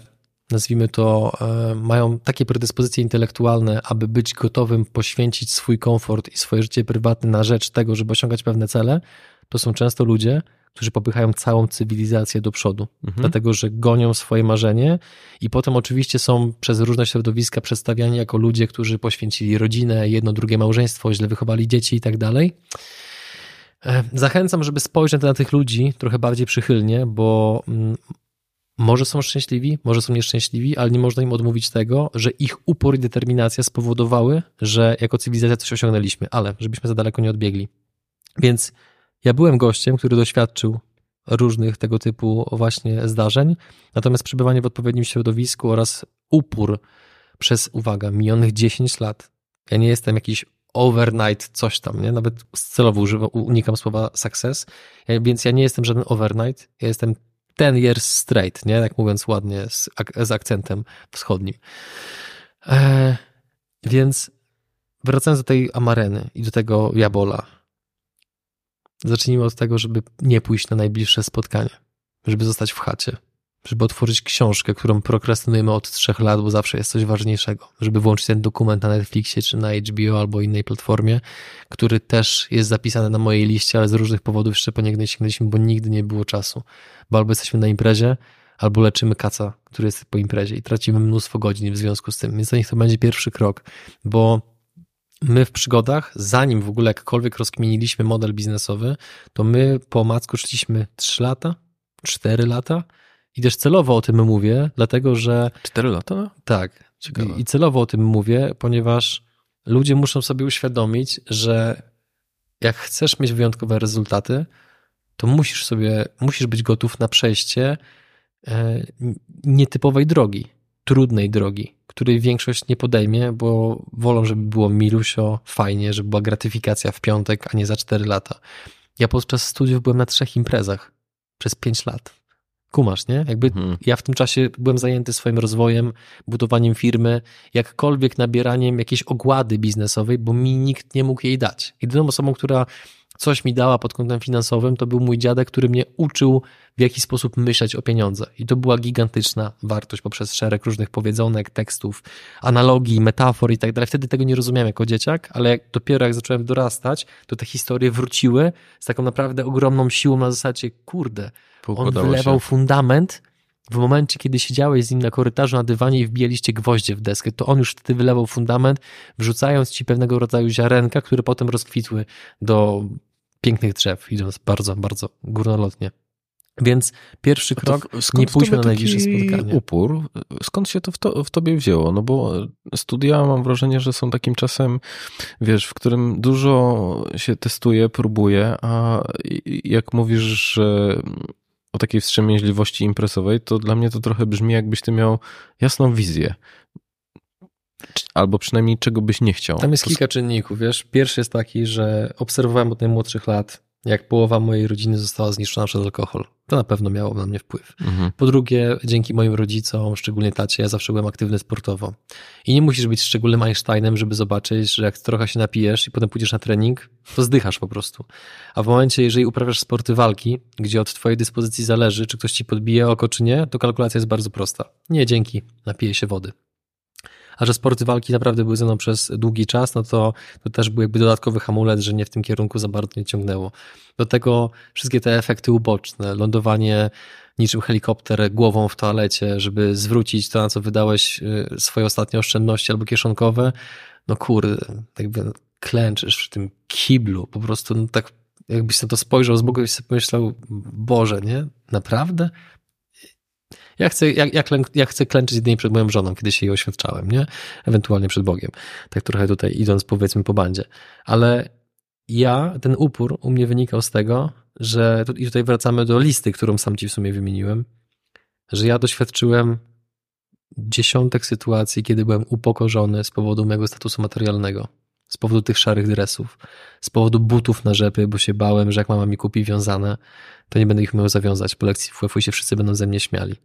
nazwijmy to, e, mają takie predyspozycje intelektualne, aby być gotowym poświęcić swój komfort i swoje życie prywatne na rzecz tego, żeby osiągać pewne cele, to są często ludzie, którzy popychają całą cywilizację do przodu, mhm. dlatego że gonią swoje marzenie i potem oczywiście są przez różne środowiska przedstawiani jako ludzie, którzy poświęcili rodzinę, jedno, drugie małżeństwo, źle wychowali dzieci i tak dalej. E, zachęcam, żeby spojrzeć na tych ludzi trochę bardziej przychylnie, bo mm, może są szczęśliwi, może są nieszczęśliwi, ale nie można im odmówić tego, że ich upór i determinacja spowodowały, że jako cywilizacja coś osiągnęliśmy, ale żebyśmy za daleko nie odbiegli. Więc ja byłem gościem, który doświadczył różnych tego typu właśnie zdarzeń, natomiast przebywanie w odpowiednim środowisku oraz upór przez, uwaga, minionych 10 lat. Ja nie jestem jakiś overnight coś tam, nie? Nawet celowo używam, unikam słowa success, więc ja nie jestem żaden overnight, ja jestem ten years straight, nie? Jak mówiąc ładnie, z, z akcentem wschodnim. E, więc wracając do tej Amareny i do tego Jabola, Zacznijmy od tego, żeby nie pójść na najbliższe spotkanie, żeby zostać w chacie, żeby otworzyć książkę, którą prokrastynujemy od trzech lat, bo zawsze jest coś ważniejszego, żeby włączyć ten dokument na Netflixie czy na HBO albo innej platformie, który też jest zapisany na mojej liście, ale z różnych powodów jeszcze po niego nie sięgnęliśmy, bo nigdy nie było czasu. Bo albo jesteśmy na imprezie, albo leczymy kaca, który jest po imprezie i tracimy mnóstwo godzin w związku z tym. Więc to niech to będzie pierwszy krok, bo my w przygodach, zanim w ogóle jakkolwiek rozkminiliśmy model biznesowy, to my po macku szliśmy 3 lata, 4 lata i też celowo o tym mówię, dlatego że... 4 lata? Tak. Ciekawe. I celowo o tym mówię, ponieważ ludzie muszą sobie uświadomić, że jak chcesz mieć wyjątkowe rezultaty, to musisz sobie, musisz być gotów na przejście e, nietypowej drogi trudnej drogi, której większość nie podejmie, bo wolą, żeby było milusio, fajnie, żeby była gratyfikacja w piątek, a nie za cztery lata. Ja podczas studiów byłem na trzech imprezach przez pięć lat. Kumasz, nie? Jakby hmm. ja w tym czasie byłem zajęty swoim rozwojem, budowaniem firmy, jakkolwiek nabieraniem jakiejś ogłady biznesowej, bo mi nikt nie mógł jej dać. Jedyną osobą, która coś mi dała pod kątem finansowym, to był mój dziadek, który mnie uczył w jaki sposób myśleć o pieniądze. I to była gigantyczna wartość poprzez szereg różnych powiedzonek, tekstów, analogii, metafor i tak dalej. Wtedy tego nie rozumiałem jako dzieciak, ale jak, dopiero jak zacząłem dorastać, to te historie wróciły z taką naprawdę ogromną siłą na zasadzie, kurde, on wylewał się. fundament w momencie, kiedy siedziałeś z nim na korytarzu na dywanie i wbijaliście gwoździe w deskę, to on już wtedy wylewał fundament, wrzucając ci pewnego rodzaju ziarenka, które potem rozkwitły do pięknych drzew, idąc bardzo, bardzo górnolotnie. Więc pierwszy krok, nie pójdźmy na najbliższe spotkanie. upór, skąd się to w, to w tobie wzięło? No bo studia mam wrażenie, że są takim czasem, wiesz, w którym dużo się testuje, próbuje, a jak mówisz, że o takiej wstrzemięźliwości impresowej, to dla mnie to trochę brzmi, jakbyś ty miał jasną wizję. Albo przynajmniej czego byś nie chciał. Tam jest kilka czynników, wiesz. Pierwszy jest taki, że obserwowałem od najmłodszych lat jak połowa mojej rodziny została zniszczona przez alkohol. To na pewno miało na mnie wpływ. Mhm. Po drugie, dzięki moim rodzicom, szczególnie tacie, ja zawsze byłem aktywny sportowo. I nie musisz być szczególnym Einsteinem, żeby zobaczyć, że jak trochę się napijesz i potem pójdziesz na trening, to zdychasz po prostu. A w momencie, jeżeli uprawiasz sporty walki, gdzie od twojej dyspozycji zależy, czy ktoś ci podbije oko, czy nie, to kalkulacja jest bardzo prosta. Nie dzięki, napiję się wody a że sporty walki naprawdę były ze mną przez długi czas, no to, to też był jakby dodatkowy hamulec, że nie w tym kierunku za bardzo nie ciągnęło. Do tego wszystkie te efekty uboczne, lądowanie niczym helikopter głową w toalecie, żeby zwrócić to, na co wydałeś y, swoje ostatnie oszczędności albo kieszonkowe, no kurde, jakby klęczysz w tym kiblu, po prostu no tak jakbyś na to spojrzał z boku i sobie pomyślał, Boże, nie? Naprawdę? Ja chcę, ja, ja, ja chcę klęczyć jedynie przed moją żoną, kiedy się jej oświadczałem, nie? Ewentualnie przed Bogiem. Tak trochę tutaj idąc powiedzmy po bandzie. Ale ja, ten upór u mnie wynikał z tego, że, i tutaj wracamy do listy, którą sam ci w sumie wymieniłem, że ja doświadczyłem dziesiątek sytuacji, kiedy byłem upokorzony z powodu mojego statusu materialnego, z powodu tych szarych dresów, z powodu butów na rzepy, bo się bałem, że jak mama mi kupi wiązane, to nie będę ich miał zawiązać. Po lekcji WF się wszyscy będą ze mnie śmiali.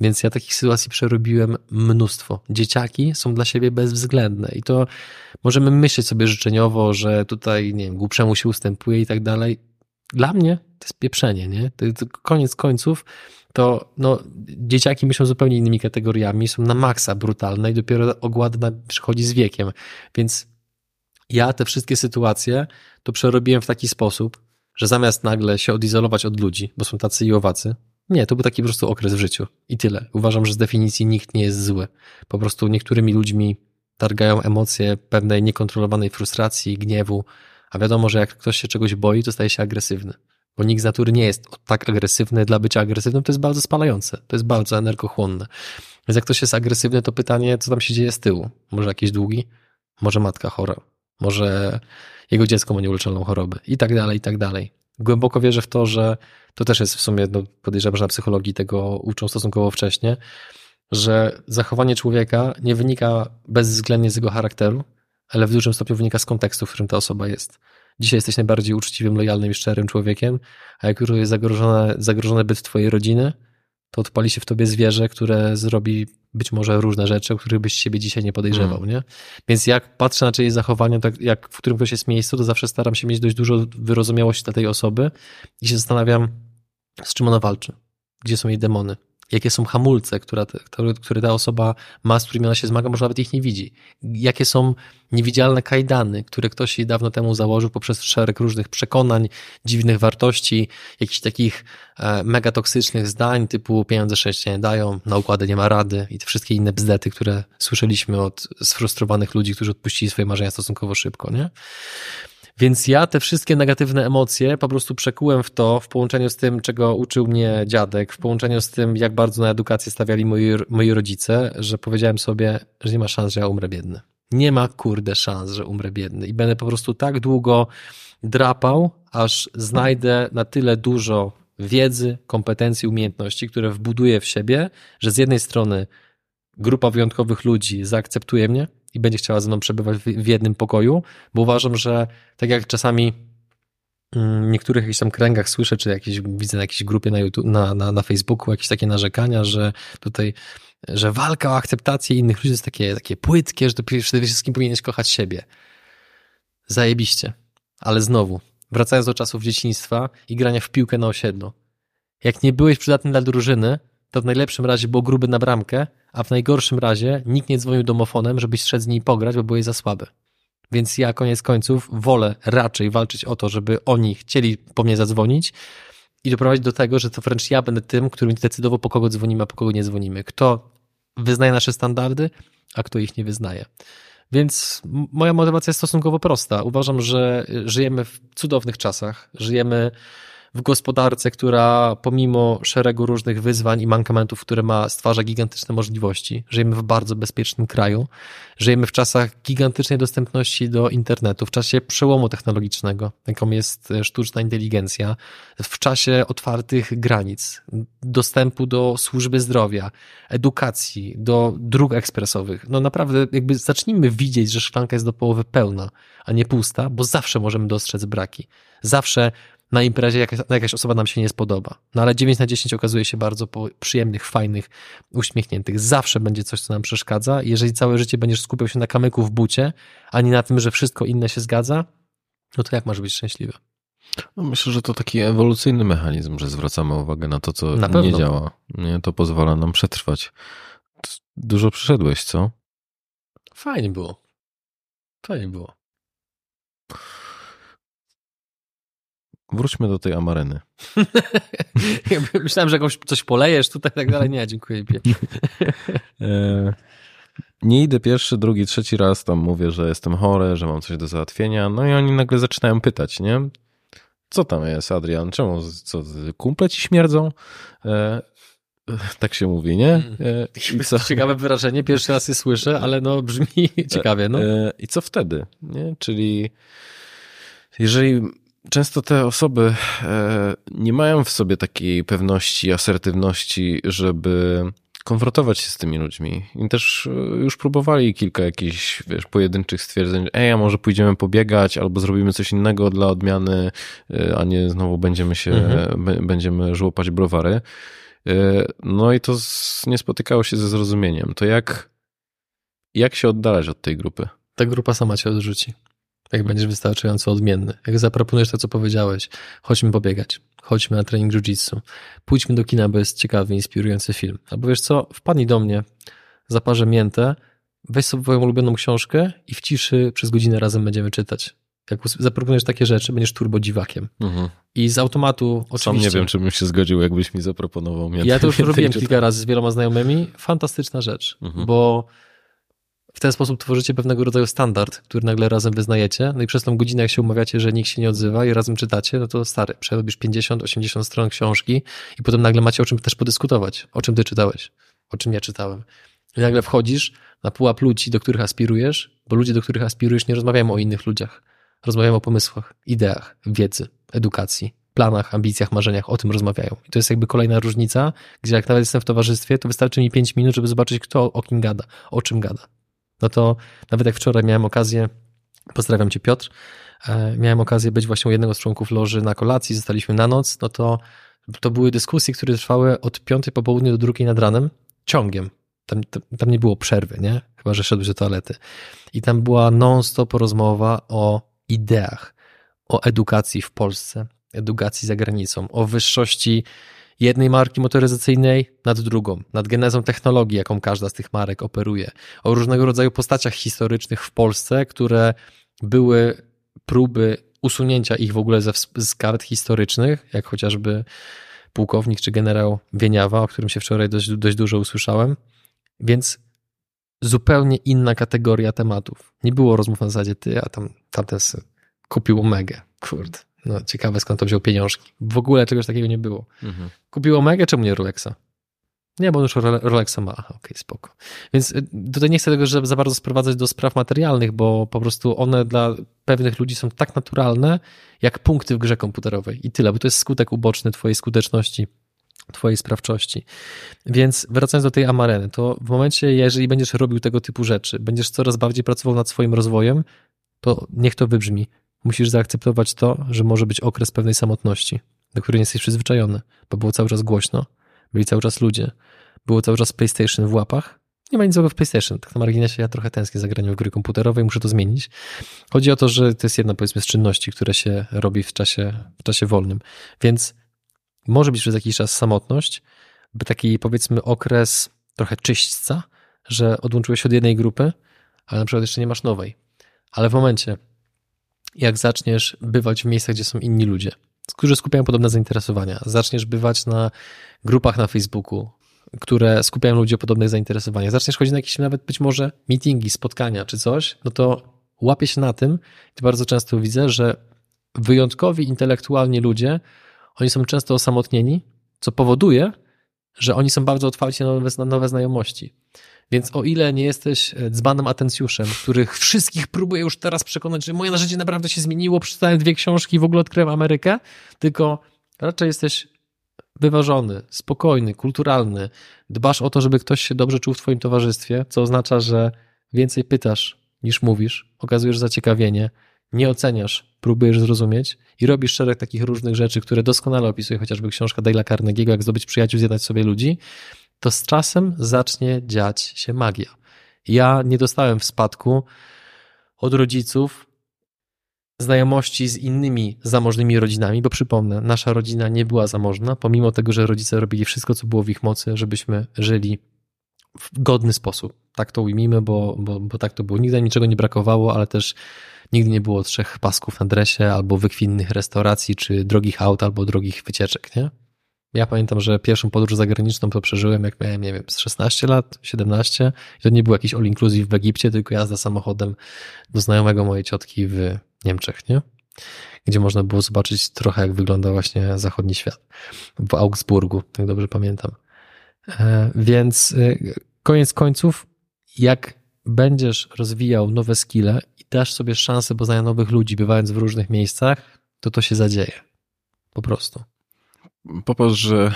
Więc ja takich sytuacji przerobiłem mnóstwo. Dzieciaki są dla siebie bezwzględne i to możemy myśleć sobie życzeniowo, że tutaj, nie wiem, głupszemu się ustępuje i tak dalej. Dla mnie to jest pieprzenie, nie? To, to koniec końców to no, dzieciaki myślą zupełnie innymi kategoriami, są na maksa brutalne i dopiero ogłada przychodzi z wiekiem. Więc ja te wszystkie sytuacje to przerobiłem w taki sposób, że zamiast nagle się odizolować od ludzi, bo są tacy i owacy, nie, to był taki po prostu okres w życiu i tyle. Uważam, że z definicji nikt nie jest zły. Po prostu niektórymi ludźmi targają emocje pewnej niekontrolowanej frustracji, gniewu, a wiadomo, że jak ktoś się czegoś boi, to staje się agresywny. Bo nikt z natury nie jest tak agresywny dla bycia agresywnym, to jest bardzo spalające, to jest bardzo energochłonne. Więc jak ktoś jest agresywny, to pytanie, co tam się dzieje z tyłu? Może jakieś długi? Może matka chora? Może jego dziecko ma nieuleczalną chorobę? I tak dalej, i tak dalej. Głęboko wierzę w to, że to też jest w sumie, no podejrzewam, że na psychologii tego uczą stosunkowo wcześnie, że zachowanie człowieka nie wynika bezwzględnie z jego charakteru, ale w dużym stopniu wynika z kontekstu, w którym ta osoba jest. Dzisiaj jesteś najbardziej uczciwym, lojalnym i szczerym człowiekiem, a jak już jest zagrożone, zagrożony byt twojej rodziny, to odpali się w tobie zwierzę, które zrobi być może różne rzeczy, o których byś siebie dzisiaj nie podejrzewał, mm. nie? Więc jak patrzę na czyjeś zachowania, tak jak w którym ktoś jest miejscu, to zawsze staram się mieć dość dużo wyrozumiałości dla tej osoby i się zastanawiam, z czym ona walczy, gdzie są jej demony, jakie są hamulce, które, które ta osoba ma, z którymi ona się zmaga, może nawet ich nie widzi. Jakie są niewidzialne kajdany, które ktoś jej dawno temu założył poprzez szereg różnych przekonań, dziwnych wartości, jakichś takich e, mega toksycznych zdań typu pieniądze szczęścia nie dają, na układy nie ma rady i te wszystkie inne bzdety, które słyszeliśmy od sfrustrowanych ludzi, którzy odpuścili swoje marzenia stosunkowo szybko, nie? Więc ja te wszystkie negatywne emocje po prostu przekułem w to, w połączeniu z tym, czego uczył mnie dziadek, w połączeniu z tym, jak bardzo na edukację stawiali moi, moi rodzice, że powiedziałem sobie, że nie ma szans, że ja umrę biedny. Nie ma kurde szans, że umrę biedny. I będę po prostu tak długo drapał, aż znajdę na tyle dużo wiedzy, kompetencji, umiejętności, które wbuduję w siebie, że z jednej strony grupa wyjątkowych ludzi zaakceptuje mnie, i będzie chciała ze mną przebywać w jednym pokoju, bo uważam, że tak jak czasami mm, w niektórych jakichś tam kręgach słyszę, czy jakieś, widzę na jakiejś grupie na, YouTube, na, na, na Facebooku jakieś takie narzekania, że tutaj, że walka o akceptację innych ludzi jest takie, takie płytkie, że to przede wszystkim powinieneś kochać siebie. Zajebiście. Ale znowu, wracając do czasów dzieciństwa i grania w piłkę na osiedlu. Jak nie byłeś przydatny dla drużyny, to w najlepszym razie było gruby na bramkę, a w najgorszym razie nikt nie dzwonił domofonem, żebyś szedł z niej pograć, bo byłeś za słaby. Więc ja koniec końców wolę raczej walczyć o to, żeby oni chcieli po mnie zadzwonić i doprowadzić do tego, że to wręcz ja będę tym, który decydował, po kogo dzwonimy, a po kogo nie dzwonimy. Kto wyznaje nasze standardy, a kto ich nie wyznaje. Więc moja motywacja jest stosunkowo prosta. Uważam, że żyjemy w cudownych czasach. Żyjemy w gospodarce, która pomimo szeregu różnych wyzwań i mankamentów, które ma, stwarza gigantyczne możliwości. Żyjemy w bardzo bezpiecznym kraju. Żyjemy w czasach gigantycznej dostępności do internetu, w czasie przełomu technologicznego, jaką jest e, sztuczna inteligencja, w czasie otwartych granic, dostępu do służby zdrowia, edukacji, do dróg ekspresowych. No naprawdę, jakby zacznijmy widzieć, że szklanka jest do połowy pełna, a nie pusta, bo zawsze możemy dostrzec braki. Zawsze na imprezie jakaś, jakaś osoba nam się nie spodoba. No ale 9 na 10 okazuje się bardzo przyjemnych, fajnych, uśmiechniętych. Zawsze będzie coś, co nam przeszkadza. Jeżeli całe życie będziesz skupiał się na kamyku w bucie, a nie na tym, że wszystko inne się zgadza, no to jak masz być szczęśliwy? No myślę, że to taki ewolucyjny mechanizm, że zwracamy uwagę na to, co na nie działa. Nie, to pozwala nam przetrwać. Dużo przyszedłeś, co? Fajnie było. Fajnie było. Wróćmy do tej amareny. (laughs) Myślałem, że jakoś coś polejesz tutaj tak dalej. Nie, dziękuję. (laughs) E, nie idę pierwszy, drugi, trzeci raz, tam mówię, że jestem chory, że mam coś do załatwienia. No i oni nagle zaczynają pytać, nie? Co tam jest, Adrian? Czemu? Co, kumple ci śmierdzą? E, tak się mówi, nie? Mm. E, (laughs) I co? Ciekawe wyrażenie, pierwszy raz je słyszę, ale no brzmi ciekawie. No. I co wtedy? Nie? Czyli jeżeli często te osoby e, nie mają w sobie takiej pewności, asertywności, żeby konfrontować się z tymi ludźmi. I też e, już próbowali kilka jakichś, wiesz, pojedynczych stwierdzeń, ej, a może pójdziemy pobiegać, albo zrobimy coś innego dla odmiany, e, a nie znowu będziemy się, mhm. będziemy żłopać browary. No i to nie spotykało się ze zrozumieniem. To jak, jak się oddalać od tej grupy? Ta grupa sama cię odrzuci jak będziesz wystarczająco odmienny. Jak zaproponujesz to, co powiedziałeś, chodźmy pobiegać, chodźmy na trening jiu-jitsu, pójdźmy do kina, bo jest ciekawy, inspirujący film. Albo wiesz co, wpadnij do mnie, zaparzę miętę, weź sobie twoją ulubioną książkę i w ciszy przez godzinę razem będziemy czytać. Jak zaproponujesz takie rzeczy, będziesz turbo dziwakiem. Mhm. I z automatu oczywiście... Sam nie wiem, czy bym się zgodził, jakbyś mi zaproponował miętę. Ja to już robiłem kilka razy z wieloma znajomymi. Fantastyczna rzecz, mhm. bo w ten sposób tworzycie pewnego rodzaju standard, który nagle razem wyznajecie, no i przez tą godzinę, jak się umawiacie, że nikt się nie odzywa i razem czytacie, no to stary, przerobisz 50, 80 stron książki i potem nagle macie o czym też podyskutować. O czym ty czytałeś? O czym ja czytałem? I nagle wchodzisz na pułap ludzi, do których aspirujesz, bo ludzie, do których aspirujesz, nie rozmawiają o innych ludziach. Rozmawiają o pomysłach, ideach, wiedzy, edukacji, planach, ambicjach, marzeniach, o tym rozmawiają. I to jest jakby kolejna różnica, gdzie jak nawet jestem w towarzystwie, to wystarczy mi 5 minut, żeby zobaczyć, kto o kim gada, o czym gada no to nawet jak wczoraj miałem okazję, pozdrawiam cię Piotr, e, miałem okazję być właśnie u jednego z członków loży na kolacji, zostaliśmy na noc, no to to były dyskusje, które trwały od piątej po południu do drugiej nad ranem, ciągiem. Tam, tam, tam nie było przerwy, nie? Chyba, że szedłeś do toalety. I tam była non-stop rozmowa o ideach, o edukacji w Polsce, edukacji za granicą, o wyższości jednej marki motoryzacyjnej nad drugą, nad genezą technologii, jaką każda z tych marek operuje, o różnego rodzaju postaciach historycznych w Polsce, które były próby usunięcia ich w ogóle ze, z kart historycznych, jak chociażby pułkownik czy generał Wieniawa, o którym się wczoraj dość, dość dużo usłyszałem. Więc zupełnie inna kategoria tematów. Nie było rozmów na zasadzie ty, a tam tamten kupił Omegę. Kurde. No, ciekawe skąd to wziął pieniążki. W ogóle czegoś takiego nie było. Mhm. Kupił Omega, czemu nie Rolexa? Nie, bo on już Rolexa ma. Okej, okay, spoko. Więc y, tutaj nie chcę tego za bardzo sprowadzać do spraw materialnych, bo po prostu one dla pewnych ludzi są tak naturalne, jak punkty w grze komputerowej. I tyle, bo to jest skutek uboczny twojej skuteczności, twojej sprawczości. Więc wracając do tej amareny, to w momencie, jeżeli będziesz robił tego typu rzeczy, będziesz coraz bardziej pracował nad swoim rozwojem, to niech to wybrzmi musisz zaakceptować to, że może być okres pewnej samotności, do której nie jesteś przyzwyczajony, bo było cały czas głośno, byli cały czas ludzie, było cały czas PlayStation w łapach. Nie ma nic złego w PlayStation. Tak na marginesie ja trochę tęsknię za graniem w gry komputerowe i muszę to zmienić. Chodzi o to, że to jest jedna powiedzmy z czynności, które się robi w czasie, w czasie wolnym. Więc może być przez jakiś czas samotność, by taki powiedzmy okres trochę czyśćca, że odłączyłeś od jednej grupy, ale na przykład jeszcze nie masz nowej. Ale w momencie, jak zaczniesz bywać w miejscach, gdzie są inni ludzie, którzy skupiają podobne zainteresowania, zaczniesz bywać na grupach na Facebooku, które skupiają ludzi o podobnych zainteresowaniach, zaczniesz chodzić na jakieś nawet być może meetingi, spotkania czy coś, no to łapię się na tym, i bardzo często widzę, że wyjątkowi intelektualni ludzie, oni są często osamotnieni, co powoduje, że oni są bardzo otwarci na nowe, na nowe znajomości. Więc o ile nie jesteś e, dzbanem atencjuszem, których wszystkich próbuję już teraz przekonać, że moje życie naprawdę się zmieniło, przeczytałem dwie książki i w ogóle odkryłem Amerykę, tylko raczej jesteś wyważony, spokojny, kulturalny, dbasz o to, żeby ktoś się dobrze czuł w twoim towarzystwie, co oznacza, że więcej pytasz niż mówisz, okazujesz zaciekawienie, nie oceniasz, próbujesz zrozumieć i robisz szereg takich różnych rzeczy, które doskonale opisuje chociażby książka Dale'a Carnegie'ego, jak zdobyć przyjaciół, zjadać sobie ludzi, to z czasem zacznie dziać się magia. Ja nie dostałem w spadku od rodziców znajomości z innymi zamożnymi rodzinami, bo przypomnę, nasza rodzina nie była zamożna, pomimo tego, że rodzice robili wszystko, co było w ich mocy, żebyśmy żyli w godny sposób. Tak to ujmijmy, bo, bo, bo tak to było. Nigdy niczego nie brakowało, ale też nigdy nie było trzech pasków na dresie, albo wykwinnych restauracji, czy drogich aut, albo drogich wycieczek, nie? Ja pamiętam, że pierwszą podróż zagraniczną to przeżyłem, jak miałem, nie wiem, z 16 lat, 17. I to nie był jakiś all inclusive w Egipcie, tylko jazda samochodem do znajomego mojej ciotki w Niemczech, nie? Gdzie można było zobaczyć trochę, jak wygląda właśnie zachodni świat. W Augsburgu, tak dobrze pamiętam. E, więc e, koniec końców, jak będziesz rozwijał nowe skille i dasz sobie szansę poznania nowych ludzi, bywając w różnych miejscach, to to się zadzieje. Po prostu. Popatrz, że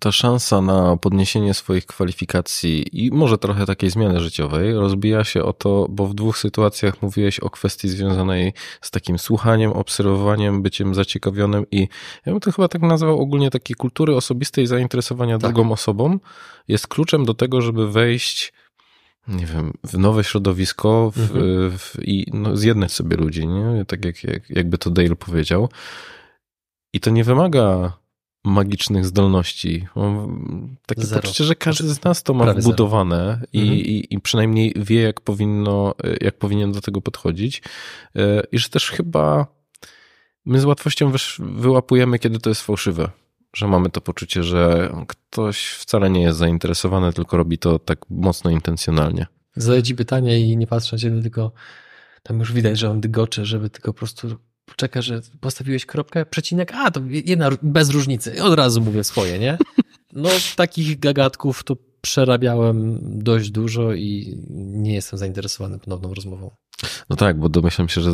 ta szansa na podniesienie swoich kwalifikacji i może trochę takiej zmiany życiowej rozbija się o to, bo w dwóch sytuacjach mówiłeś o kwestii związanej z takim słuchaniem, obserwowaniem, byciem zaciekawionym i ja bym to chyba tak nazwał ogólnie takiej kultury osobistej zainteresowania tak. drugą osobą jest kluczem do tego, żeby wejść nie wiem, w nowe środowisko w, mhm. w, i no, zjednać sobie ludzi, nie? Tak jak, jak, jakby to Dale powiedział. I to nie wymaga magicznych zdolności. Takie Zero. poczucie, że każdy z nas to ma Prawie wbudowane i, mhm. i, i, przynajmniej wie, jak powinno, jak powinien do tego podchodzić. E, I że też chyba my z łatwością wyłapujemy, kiedy to jest fałszywe. Że mamy to poczucie, że ktoś wcale nie jest zainteresowany, tylko robi to tak mocno intencjonalnie. Zadaję ci pytanie i nie patrzę na ciebie, tylko tam już widać, że on dygocze, żeby tylko po prostu czeka, że postawiłeś kropkę, przecinek, a to jedna, bez różnicy. Od razu mówię swoje, nie? No, takich gagatków to przerabiałem dość dużo i nie jestem zainteresowany ponowną rozmową. No tak, bo domyślam się, że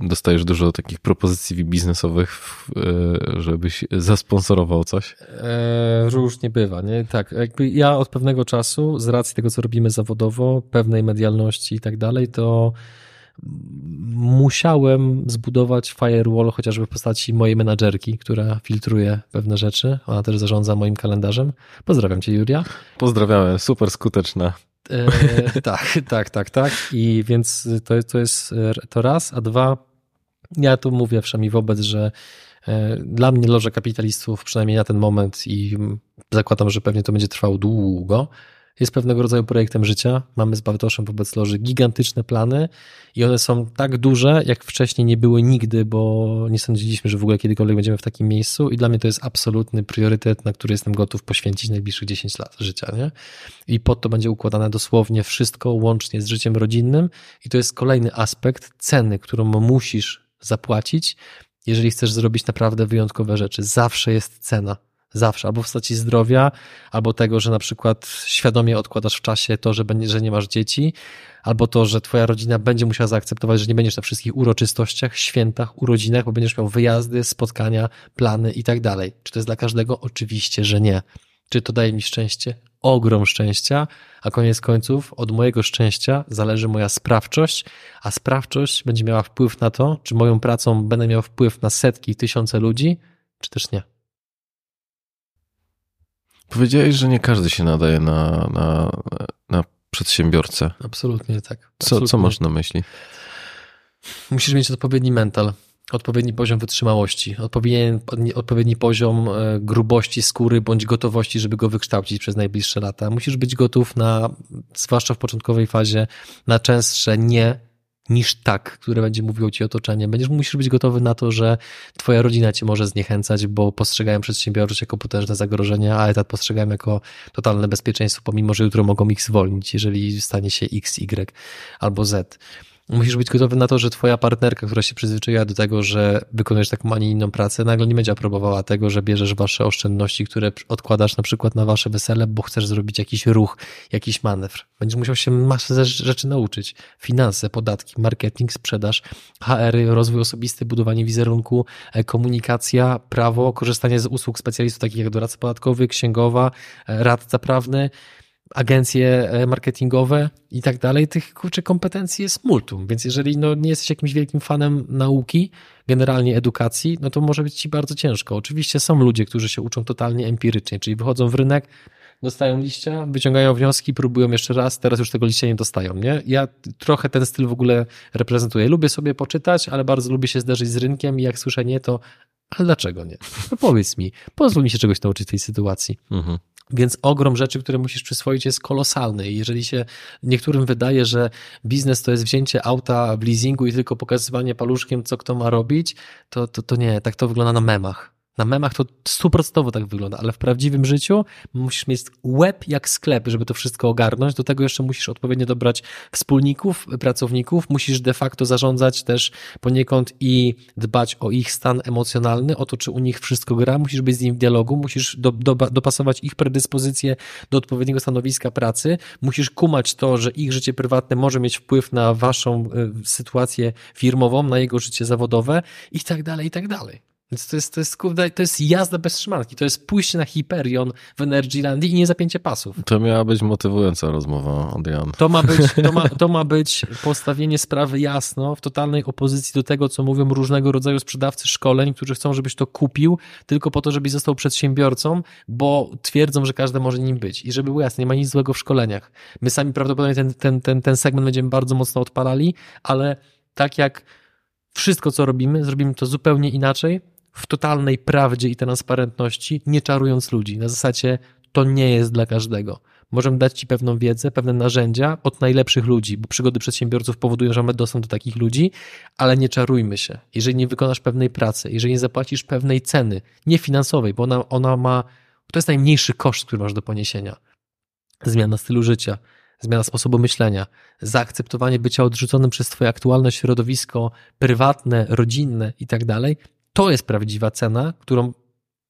dostajesz dużo takich propozycji biznesowych, e, żebyś zasponsorował coś. E, różnie bywa, nie? Tak, jakby ja od pewnego czasu, z racji tego, co robimy zawodowo, pewnej medialności i tak dalej, to musiałem zbudować firewall chociażby w postaci mojej menadżerki, która filtruje pewne rzeczy. Ona też zarządza moim kalendarzem. Pozdrawiam cię, Julia. Pozdrawiamy, super skuteczna. E, (laughs) tak, tak, tak, tak. I więc to, to jest to raz, a dwa, ja tu mówię wszemi wobec, że e, dla mnie loże kapitalistów, przynajmniej na ten moment i zakładam, że pewnie to będzie trwało długo, jest pewnego rodzaju projektem życia. Mamy z Bartoszem wobec Loży gigantyczne plany i one są tak duże, jak wcześniej nie były nigdy, bo nie sądziliśmy, że w ogóle kiedykolwiek będziemy w takim miejscu i dla mnie to jest absolutny priorytet, na który jestem gotów poświęcić najbliższych 10 lat życia. Nie? I pod to będzie układane dosłownie wszystko, łącznie z życiem rodzinnym i to jest kolejny aspekt ceny, którą musisz zapłacić, jeżeli chcesz zrobić naprawdę wyjątkowe rzeczy. Zawsze jest cena Zawsze, albo w postaci zdrowia, albo tego, że na przykład świadomie odkładasz w czasie to, że, że nie masz dzieci, albo to, że twoja rodzina będzie musiała zaakceptować, że nie będziesz na wszystkich uroczystościach, świętach, urodzinach, bo będziesz miał wyjazdy, spotkania, plany i tak dalej. Czy to jest dla każdego? Oczywiście, że nie. Czy to daje mi szczęście? Ogrom szczęścia, a koniec końców od mojego szczęścia zależy moja sprawczość, a sprawczość będzie miała wpływ na to, czy moją pracą będę miał wpływ na setki, tysiące ludzi, czy też nie. Powiedziałeś, że nie każdy się nadaje na, na, na przedsiębiorcę. Absolutnie tak. Co, co masz na myśli? Musisz mieć odpowiedni mental, odpowiedni poziom wytrzymałości, odpowiedni, odpowiedni poziom e, grubości skóry bądź gotowości, żeby go wykształcić przez najbliższe lata. Musisz być gotów na, zwłaszcza w początkowej fazie, na częstsze nie niż tak, które będzie mówiło ci otoczenie. Będziesz, musisz być gotowy na to, że twoja rodzina cię może zniechęcać, bo postrzegają przedsiębiorczość jako potężne zagrożenie, a etat postrzegają jako totalne bezpieczeństwo, pomimo, że jutro mogą ich zwolnić, jeżeli stanie się X, Y albo Z. Musisz być gotowy na to, że twoja partnerka, która się przyzwyczaiła do tego, że wykonujesz taką, a nie inną pracę, nagle nie będzie aprobowała tego, że bierzesz wasze oszczędności, które odkładasz na przykład na wasze wesele, bo chcesz zrobić jakiś ruch, jakiś manewr. Będziesz musiał się masę rzeczy nauczyć. Finanse, podatki, marketing, sprzedaż, HR, rozwój osobisty, budowanie wizerunku, e, komunikacja, prawo, korzystanie z usług specjalistów takich jak doradca podatkowy, księgowa, e, radca prawny, agencje e, marketingowe i tak dalej, tych kurczę kompetencji jest multum, więc jeżeli no, nie jesteś jakimś wielkim fanem nauki, generalnie edukacji, no to może być ci bardzo ciężko. Oczywiście są ludzie, którzy się uczą totalnie empirycznie, czyli wychodzą w rynek, dostają liścia, wyciągają wnioski, próbują jeszcze raz, teraz już tego liścia nie dostają, nie? Ja trochę ten styl w ogóle reprezentuję. Lubię sobie poczytać, ale bardzo lubię się zderzyć z rynkiem i jak słyszę nie, to ale dlaczego nie? No powiedz mi, pozwól mi się czegoś nauczyć w tej sytuacji. Mhm. Więc ogrom rzeczy, które musisz przyswoić, jest kolosalny. I jeżeli się niektórym wydaje, że biznes to jest wzięcie auta w leasingu i tylko pokazywanie paluszkiem, co kto ma robić, to, to, to nie, tak to wygląda na memach. Na memach to stuprocentowo tak wygląda, ale w prawdziwym życiu musisz mieć łeb jak sklep, żeby to wszystko ogarnąć. Do tego jeszcze musisz odpowiednio dobrać wspólników, pracowników, musisz de facto zarządzać też poniekąd i dbać o ich stan emocjonalny, o to, czy u nich wszystko gra, musisz być z nim w dialogu, musisz do, do, dopasować ich predyspozycje do odpowiedniego stanowiska pracy, musisz kumać to, że ich życie prywatne może mieć wpływ na waszą y, sytuację firmową, na jego życie zawodowe i tak dalej, i tak dalej. Więc to jest, to jest, kurde, to jest jazda bez trzymanki. To jest pójście na Hyperion w Energylandii i nie zapięcie pasów. To miała być motywująca rozmowa, Adrian. To ma być, to ma, (laughs) to ma być postawienie sprawy jasno, w totalnej opozycji do tego, co mówią różnego rodzaju sprzedawcy szkoleń, którzy chcą, żebyś to kupił tylko po to, żebyś został przedsiębiorcą, bo twierdzą, że każdy może nim być. I żeby było jasne, nie ma nic złego w szkoleniach. My sami prawdopodobnie ten, ten, ten, ten segment będziemy bardzo mocno odpalali, ale tak jak wszystko, co robimy, zrobimy to zupełnie inaczej, w totalnej prawdzie i transparentności, nie czarując ludzi. Na zasadzie to nie jest dla każdego. Możemy dać Ci pewną wiedzę, pewne narzędzia od najlepszych ludzi, bo przygody przedsiębiorców powodują, że mamy dostęp do takich ludzi, ale nie czarujmy się. Jeżeli nie wykonasz pewnej pracy, jeżeli nie zapłacisz pewnej ceny, nie finansowej, bo ona, ona ma, to jest najmniejszy koszt, który masz do poniesienia. Zmiana stylu życia, zmiana sposobu myślenia, zaakceptowanie bycia odrzuconym przez Twoje aktualne środowisko prywatne, rodzinne i tak dalej, to jest prawdziwa cena, którą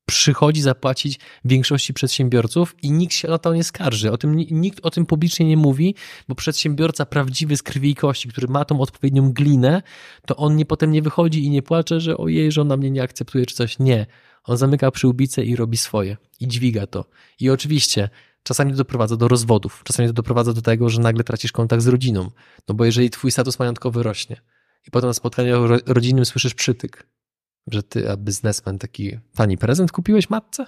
przychodzi zapłacić większości przedsiębiorców i nikt się na to nie skarży. O tym, nikt o tym publicznie nie mówi, bo przedsiębiorca prawdziwy z krwi i kości, który ma tą odpowiednią glinę, to on nie, potem nie wychodzi i nie płacze, że ojej, żona mnie nie akceptuje czy coś. Nie. On zamyka przyłbicę i robi swoje. I dźwiga to. I oczywiście czasami to doprowadza do rozwodów. Czasami to doprowadza do tego, że nagle tracisz kontakt z rodziną. No bo jeżeli twój status majątkowy rośnie i potem na spotkaniu rodzinnym słyszysz przytyk, że ty, a biznesmen, taki tani prezent kupiłeś matce?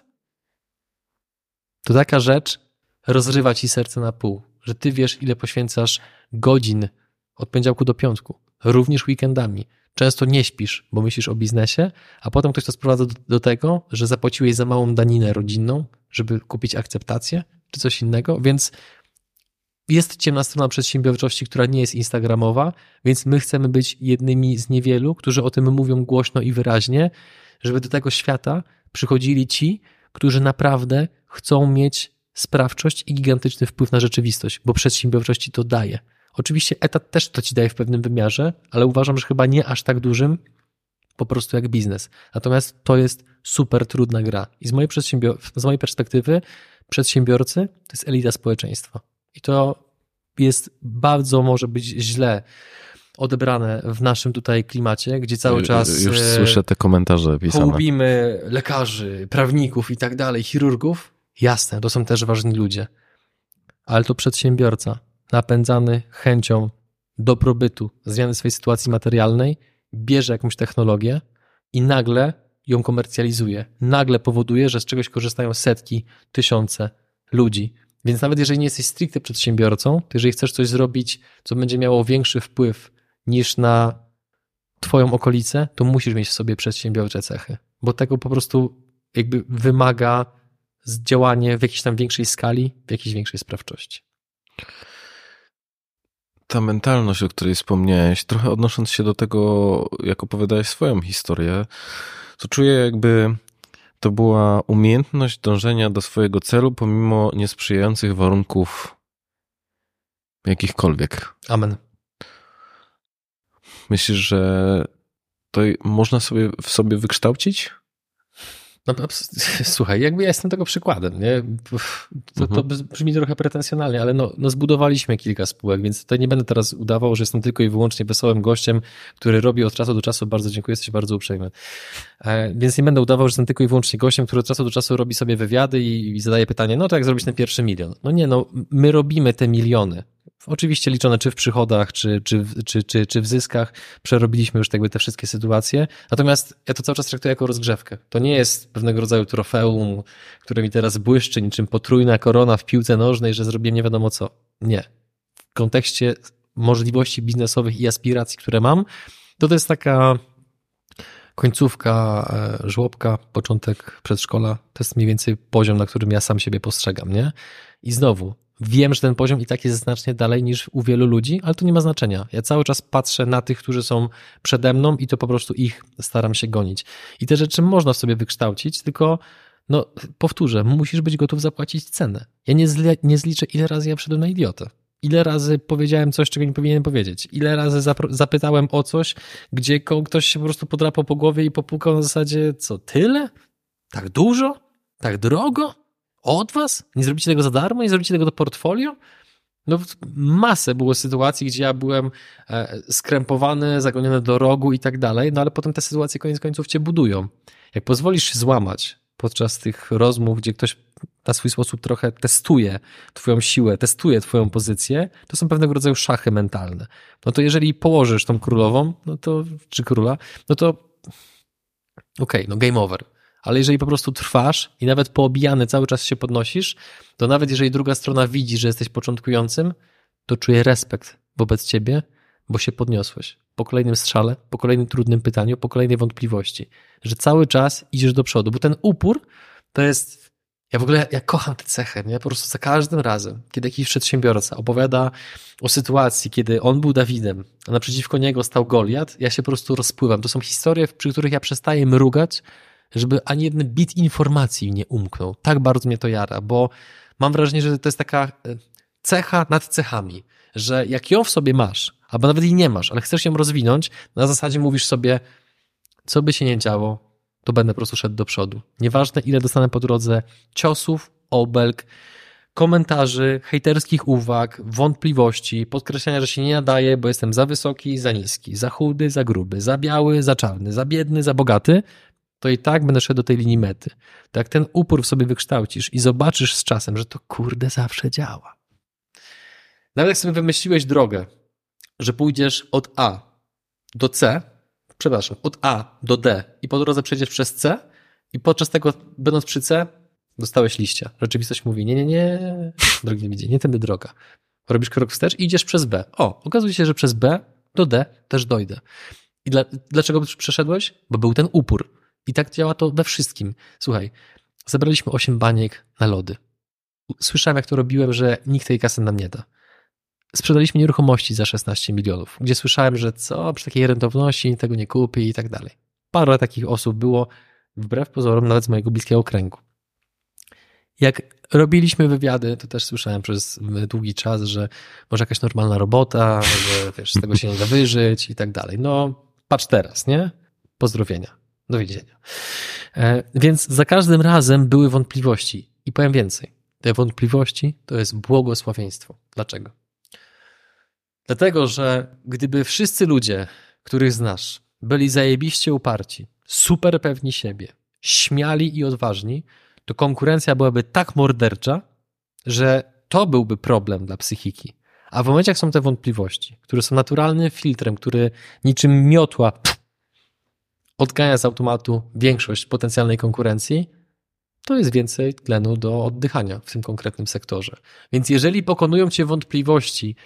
To taka rzecz rozrywa ci serce na pół, że ty wiesz, ile poświęcasz godzin od poniedziałku do piątku, również weekendami. Często nie śpisz, bo myślisz o biznesie, a potem ktoś to sprowadza do, do tego, że zapłaciłeś za małą daninę rodzinną, żeby kupić akceptację czy coś innego, więc jest ciemna strona przedsiębiorczości, która nie jest instagramowa, więc my chcemy być jednymi z niewielu, którzy o tym mówią głośno i wyraźnie, żeby do tego świata przychodzili ci, którzy naprawdę chcą mieć sprawczość i gigantyczny wpływ na rzeczywistość, bo przedsiębiorczości to daje. Oczywiście etat też to ci daje w pewnym wymiarze, ale uważam, że chyba nie aż tak dużym, po prostu jak biznes. Natomiast to jest super trudna gra. I z mojej, z mojej perspektywy przedsiębiorcy to jest elita społeczeństwa. I to jest bardzo może być źle odebrane w naszym tutaj klimacie, gdzie cały czas już e, słyszę te komentarze pisane. Hołbimy lekarzy, prawników i tak dalej, chirurgów. Jasne, to są też ważni ludzie. Ale to przedsiębiorca napędzany chęcią dobrobytu, zmiany swojej sytuacji materialnej, bierze jakąś technologię i nagle ją komercjalizuje. Nagle powoduje, że z czegoś korzystają setki, tysiące ludzi. Więc nawet jeżeli nie jesteś stricte przedsiębiorcą, to jeżeli chcesz coś zrobić, co będzie miało większy wpływ niż na twoją okolicę, to musisz mieć w sobie przedsiębiorcze cechy, bo tego po prostu jakby wymaga działanie w jakiejś tam większej skali, w jakiejś większej sprawczości. Ta mentalność, o której wspomniałeś, trochę odnosząc się do tego, jak opowiadałeś swoją historię, to czuję jakby to była umiejętność dążenia do swojego celu pomimo niesprzyjających warunków jakichkolwiek. Amen. Myślisz, że to można sobie w sobie wykształcić? No, (laughs) słuchaj, jakby ja jestem tego przykładem, nie? To, to mhm. brzmi trochę pretensjonalnie, ale no, no zbudowaliśmy kilka spółek, więc to nie będę teraz udawał, że jestem tylko i wyłącznie wesołym gościem, który robi od czasu do czasu, bardzo dziękuję, jesteś bardzo uprzejmy. E, więc nie będę udawał, że jestem tylko i wyłącznie gościem, który od czasu do czasu robi sobie wywiady i, i zadaje pytanie, no to jak zrobić ten pierwszy milion? No nie, no my robimy te miliony. Oczywiście liczone czy w przychodach, czy, czy, czy, czy, czy w zyskach. Przerobiliśmy już jakby te wszystkie sytuacje. Natomiast ja to cały czas traktuję jako rozgrzewkę. To nie jest pewnego rodzaju trofeum, które mi teraz błyszczy niczym potrójna korona w piłce nożnej, że zrobiłem nie wiadomo co. Nie. W kontekście możliwości biznesowych i aspiracji, które mam, to to jest taka końcówka e, żłobka, początek przedszkola. To jest mniej więcej poziom, na którym ja sam siebie postrzegam, nie? I znowu, Wiem, że ten poziom i tak jest znacznie dalej niż u wielu ludzi, ale to nie ma znaczenia. Ja cały czas patrzę na tych, którzy są przede mną i to po prostu ich staram się gonić. I te rzeczy można w sobie wykształcić, tylko no powtórzę, musisz być gotów zapłacić cenę. Ja nie, nie zliczę, ile razy ja wszedłem na idiotę. Ile razy powiedziałem coś, czego nie powinienem powiedzieć? Ile razy zapytałem o coś, gdzie ktoś się po prostu podrapał po głowie i popukał na zasadzie, co, tyle? Tak dużo? Tak drogo? Od was? Nie zrobicie tego za darmo? Nie zrobicie tego do portfolio? No, masę było sytuacji, gdzie ja byłem e, skrępowany, zagoniony do rogu i tak dalej, no ale potem te sytuacje koniec końców cię budują. Jak pozwolisz się złamać podczas tych rozmów, gdzie ktoś na swój sposób trochę testuje twoją siłę, testuje twoją pozycję, to są pewnego rodzaju szachy mentalne. No to jeżeli położysz tą królową, no to, czy króla, no to okej, okay, no game over. Ale jeżeli po prostu trwasz i nawet poobijany cały czas się podnosisz, to nawet jeżeli druga strona widzi, że jesteś początkującym, to czuje respekt wobec ciebie, bo się podniosłeś. Po kolejnym strzale, po kolejnym trudnym pytaniu, po kolejnej wątpliwości, że cały czas idziesz do przodu, bo ten upór to jest. Ja w ogóle ja kocham tę cechę, nie? Po prostu za każdym razem, kiedy jakiś przedsiębiorca opowiada o sytuacji, kiedy on był Dawidem, a naprzeciwko niego stał Goliat, ja się po prostu rozpływam. To są historie, przy których ja przestaję mrugać, żeby ani jeden bit informacji nie umknął. Tak bardzo mnie to jara, bo mam wrażenie, że to jest taka e, cecha nad cechami, że jak ją w sobie masz, albo nawet jej nie masz, ale chcesz ją rozwinąć, na zasadzie mówisz sobie, co by się nie działo, to będę po prostu szedł do przodu. Nieważne, ile dostanę po drodze ciosów, obelg, komentarzy, hejterskich uwag, wątpliwości, podkreślania, że się nie nadaje, bo jestem za wysoki, za niski, za chudy, za gruby, za biały, za czarny, za biedny, za bogaty, to i tak będę szedł do tej linii mety. To jak ten upór w sobie wykształcisz i zobaczysz z czasem, że to kurde zawsze działa. Nawet jak sobie wymyśliłeś drogę, że pójdziesz od A do C, przepraszam, od A do D i po drodze przejdziesz przez C i podczas tego, będąc przy C, dostałeś liścia. Rzeczywistość mówi, nie, nie, nie, drogi widzę, nie tędy droga. Robisz krok wstecz i idziesz przez B. O, okazuje się, że przez B do D też dojdę. I dla, dlaczego przeszedłeś? Bo był ten upór. I tak działa to we wszystkim. Słuchaj, zebraliśmy 8 baniek na lody. Słyszałem, jak to robiłem, że nikt tej kasy nam nie da. Sprzedaliśmy nieruchomości za 16 milionów, gdzie słyszałem, że co, przy takiej rentowności nikt tego nie kupi i tak dalej. Parę takich osób było, wbrew pozorom, nawet z mojego bliskiego kręgu. Jak robiliśmy wywiady, to też słyszałem przez długi czas, że może jakaś normalna robota, że wiesz, z tego się nie da wyżyć i tak dalej. No, patrz teraz, nie? Pozdrowienia. Do widzenia. E, więc za każdym razem były wątpliwości. I powiem więcej. Te wątpliwości to jest błogosławieństwo. Dlaczego? Dlatego, że gdyby wszyscy ludzie, których znasz, byli zajebiście uparci, super pewni siebie, śmiali i odważni, to konkurencja byłaby tak mordercza, że to byłby problem dla psychiki. A w momencie, jak są te wątpliwości, które są naturalnym filtrem, który niczym miotła odgania z automatu większość potencjalnej konkurencji, to jest więcej tlenu do oddychania w tym konkretnym sektorze. Więc jeżeli pokonują cię wątpliwości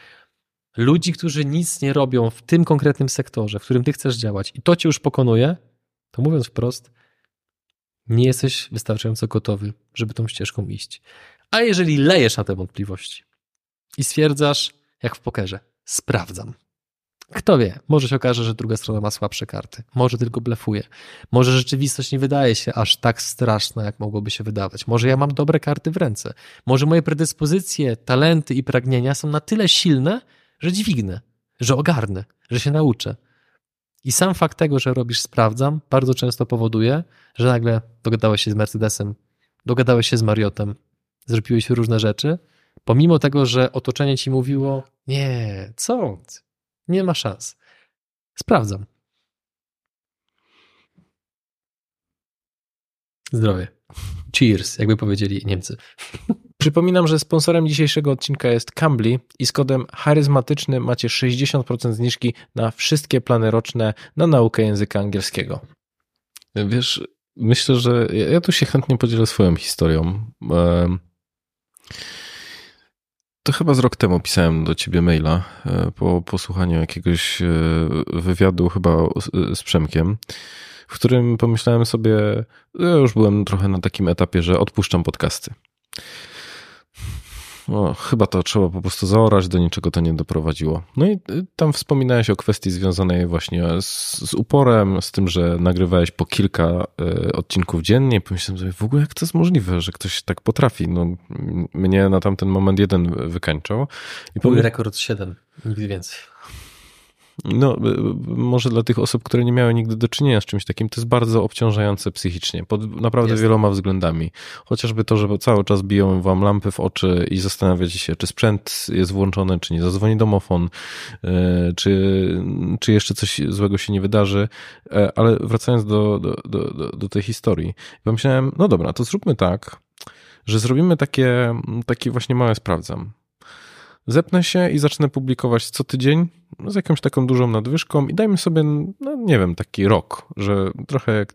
ludzi, którzy nic nie robią w tym konkretnym sektorze, w którym ty chcesz działać i to cię już pokonuje, to mówiąc wprost, nie jesteś wystarczająco gotowy, żeby tą ścieżką iść. A jeżeli lejesz na te wątpliwości i stwierdzasz, jak w pokerze, sprawdzam, kto wie, może się okaże, że druga strona ma słabsze karty. Może tylko blefuje. Może rzeczywistość nie wydaje się aż tak straszna, jak mogłoby się wydawać. Może ja mam dobre karty w ręce. Może moje predyspozycje, talenty i pragnienia są na tyle silne, że dźwignę, że ogarnę, że się nauczę. I sam fakt tego, że robisz sprawdzam, bardzo często powoduje, że nagle dogadałeś się z Mercedesem, dogadałeś się z Mariotem, zrobiłeś różne rzeczy, pomimo tego, że otoczenie ci mówiło, nie, co? Nie ma szans. Sprawdzam. Zdrowie. Cheers, jakby powiedzieli Niemcy. (laughs) Przypominam, że sponsorem dzisiejszego odcinka jest Cambly i z kodem charyzmatyczny macie 60% zniżki na wszystkie plany roczne na naukę języka angielskiego. Wiesz, myślę, że ja tu się chętnie podzielę swoją historią to chyba z rok temu pisałem do ciebie maila e, po posłuchaniu jakiegoś e, wywiadu chyba z Przemkiem, w którym pomyślałem sobie, ja już byłem trochę na takim etapie, że odpuszczam podcasty. O, chyba to trzeba po prostu zaorać, do niczego to nie doprowadziło. No i y, tam wspominałeś o kwestii związanej właśnie z, z uporem, z tym, że nagrywałeś po kilka y, odcinków dziennie. Pomyślałem sobie, w ogóle jak to jest możliwe, że ktoś tak potrafi. No, mnie na tamten moment jeden wykańczał. I Mój rekord 7, nigdy więcej. No, y, y, może dla tych osób, które nie miały nigdy do czynienia z czymś takim, to jest bardzo obciążające psychicznie, pod naprawdę jest. wieloma względami. Chociażby to, że cały czas biją wam lampy w oczy i zastanawiacie się, czy sprzęt jest włączony, czy nie zadzwoni domofon, y, czy, czy jeszcze coś złego się nie wydarzy. E, ale wracając do, do, do, do tej historii, pomyślałem, no dobra, to zróbmy tak, że zrobimy takie, takie właśnie małe sprawdzam. Zepnę się i zacznę publikować co tydzień z jakąś taką dużą nadwyżką i dajmy sobie, no nie wiem, taki rok, że trochę jak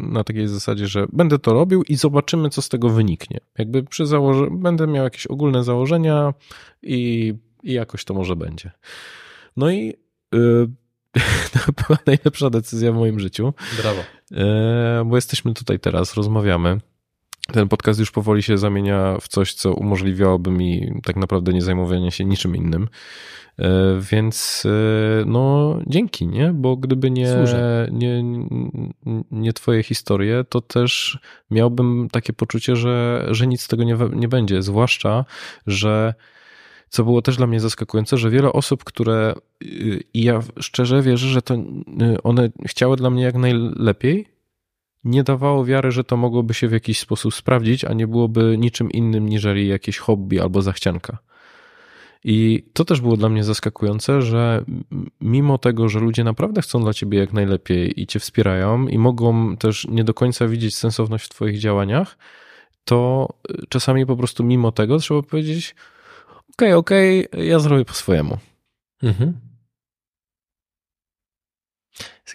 na takiej zasadzie, że będę to robił i zobaczymy, co z tego wyniknie. Jakby przy założeniu, będę miał jakieś ogólne założenia i, i jakoś to może będzie. No i yy, (laughs) to była najlepsza decyzja w moim życiu. Brawo. Yy, bo jesteśmy tutaj teraz, rozmawiamy ten podcast już powoli się zamienia w coś, co umożliwiałoby mi tak naprawdę nie zajmowanie się niczym innym. E, więc e, no dzięki, nie? Bo gdyby nie, nie, nie twoje historie, to też miałbym takie poczucie, że, że nic z tego nie, nie będzie. Zwłaszcza, że co było też dla mnie zaskakujące, że wiele osób, które i ja szczerze wierzę, że to one chciały dla mnie jak najlepiej, nie dawało wiary, że to mogłoby się w jakiś sposób sprawdzić, a nie byłoby niczym innym niżeli jakieś hobby albo zachcianka. I to też było dla mnie zaskakujące, że mimo tego, że ludzie naprawdę chcą dla ciebie jak najlepiej i cię wspierają i mogą też nie do końca widzieć sensowność w twoich działaniach, to czasami po prostu mimo tego trzeba powiedzieć: okej, okay, ja zrobię po swojemu. Mhm.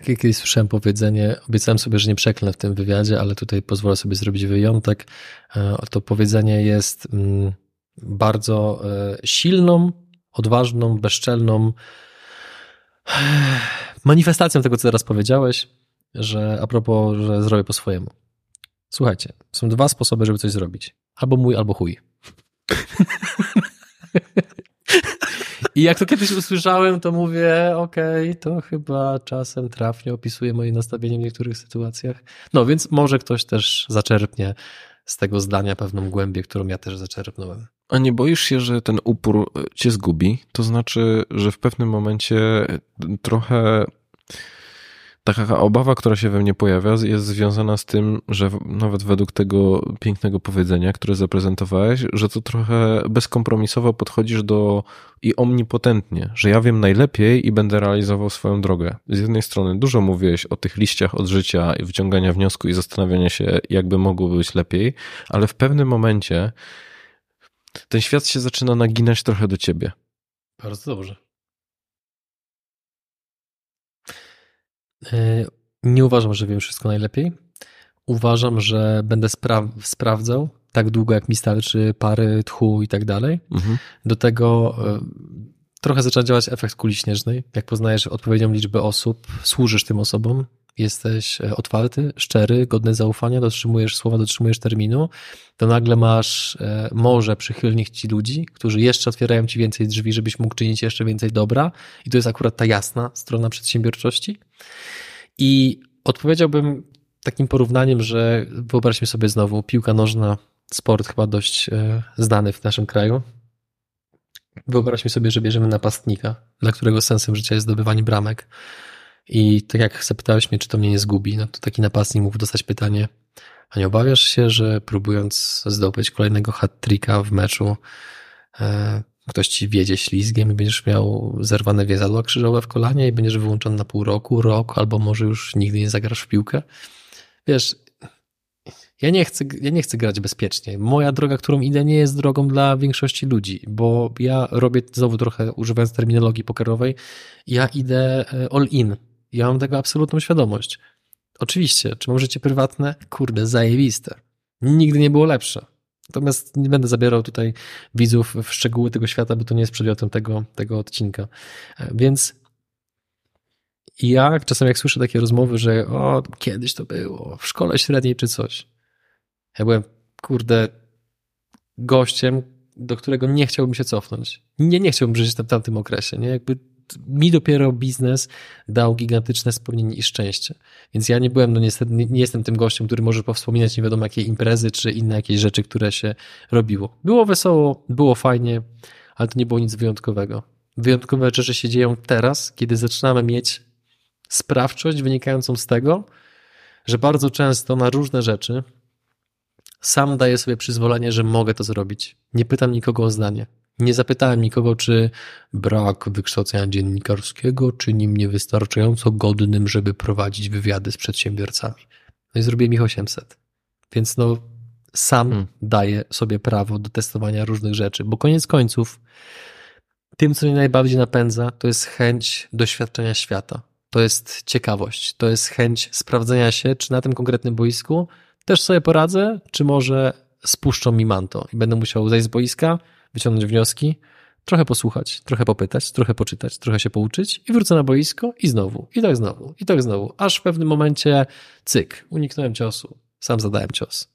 Kiedyś słyszałem powiedzenie, obiecałem sobie, że nie przeklnę w tym wywiadzie, ale tutaj pozwolę sobie zrobić wyjątek. E, to powiedzenie jest mm, bardzo e, silną, odważną, bezczelną e, manifestacją tego, co teraz powiedziałeś, że a propos, że zrobię po swojemu. Słuchajcie, są dwa sposoby, żeby coś zrobić. Albo mój, albo chuj. (laughs) I jak to kiedyś usłyszałem, to mówię, okej, okay, to chyba czasem trafnie opisuje moje nastawienie w niektórych sytuacjach. No więc może ktoś też zaczerpnie z tego zdania pewną głębię, którą ja też zaczerpnąłem. A nie boisz się, że ten upór cię zgubi? To znaczy, że w pewnym momencie trochę taka obawa, która się we mnie pojawia, jest związana z tym, że nawet według tego pięknego powiedzenia, które zaprezentowałeś, że to trochę bezkompromisowo podchodzisz do i omnipotentnie, że ja wiem najlepiej i będę realizował swoją drogę. Z jednej strony dużo mówiłeś o tych liściach od życia i wyciągania wniosku i zastanawiania się, jakby mogło być lepiej, ale w pewnym momencie ten świat się zaczyna naginać trochę do ciebie. Bardzo dobrze. Nie uważam, że wiem wszystko najlepiej. Uważam, że będę spra sprawdzał tak długo, jak mi starczy pary, tchu i tak dalej. Mhm. Do tego e, trochę zaczyna działać efekt kuli śnieżnej. Jak poznajesz odpowiednią liczbę osób, służysz tym osobom, jesteś e, otwarty, szczery, godny zaufania, dotrzymujesz słowa, dotrzymujesz terminu, to nagle masz może przychylnych ci ludzi, którzy jeszcze otwierają ci więcej drzwi, żebyś mógł czynić jeszcze więcej dobra. I to jest akurat ta jasna strona przedsiębiorczości. I odpowiedziałbym takim porównaniem, że wyobraźmy sobie znowu piłka nożna, sport chyba dość e, znany w naszym kraju. Wyobraźmy sobie, że bierzemy napastnika, dla którego sensem życia jest zdobywanie bramek. I tak jak zapytałeś mnie, czy to mnie nie zgubi, no to taki napastnik mógł dostać pytanie, a nie obawiasz się, że próbując zdobyć kolejnego hat-tricka w meczu, e, ktoś ci wiedzie ślizgiem i będziesz miał zerwane więzadła krzyżowe w kolanie i będziesz wyłączony na pół roku, rok, albo może już nigdy nie zagrasz w piłkę. Wiesz, ja nie chcę, ja nie chcę grać bezpiecznie. Moja droga, którą idę, nie jest drogą dla większości ludzi, bo ja robię, znowu trochę używając terminologii pokerowej, ja idę e, all in. Ja mam tego absolutną świadomość. Oczywiście, czy mam życie prywatne? Kurde, zajebiste. Nigdy nie było lepsze. Natomiast nie będę zabierał tutaj widzów w szczegóły tego świata, bo to nie jest przedmiotem tego, tego odcinka. E, więc ja czasem jak słyszę takie rozmowy, że o, kiedyś to było, w szkole średniej czy coś. Ja byłem, kurde, gościem, do którego nie chciałbym się cofnąć. Nie, nie chciałbym żyć w tamtym okresie, nie? Jakby mi dopiero biznes dał gigantyczne spełnienie i szczęście. Więc ja nie byłem, no niestety, nie, jestem tym gościem, który może powspominać nie wiadomo jakie imprezy, czy inne jakieś rzeczy, które się robiło. Było wesoło, było fajnie, ale to nie było nic wyjątkowego. Wyjątkowe rzeczy się dzieją teraz, kiedy zaczynamy mieć sprawczość wynikającą z tego, że bardzo często na różne rzeczy sam daję sobie przyzwolenie, że mogę to zrobić. Nie pytam nikogo o zdanie. Nie zapytałem nikogo, czy brak wykształcenia dziennikarskiego czyni mnie wystarczająco godnym, żeby prowadzić wywiady z przedsiębiorcami. No i zrobiłem ich 800. Więc no, sam hmm. daję sobie prawo do testowania różnych rzeczy, bo koniec końców tym, co mnie najbardziej napędza, to jest chęć doświadczenia świata. To jest ciekawość, to jest chęć sprawdzenia się, czy na tym konkretnym boisku też sobie poradzę, czy może spuszczą mi manto i będę musiał zejść z boiska, wyciągnąć wnioski, trochę posłuchać, trochę popytać, trochę poczytać, trochę się pouczyć i wrócę na boisko i znowu, i tak znowu, i tak znowu, aż w pewnym momencie cyk, uniknąłem ciosu, sam zadałem cios.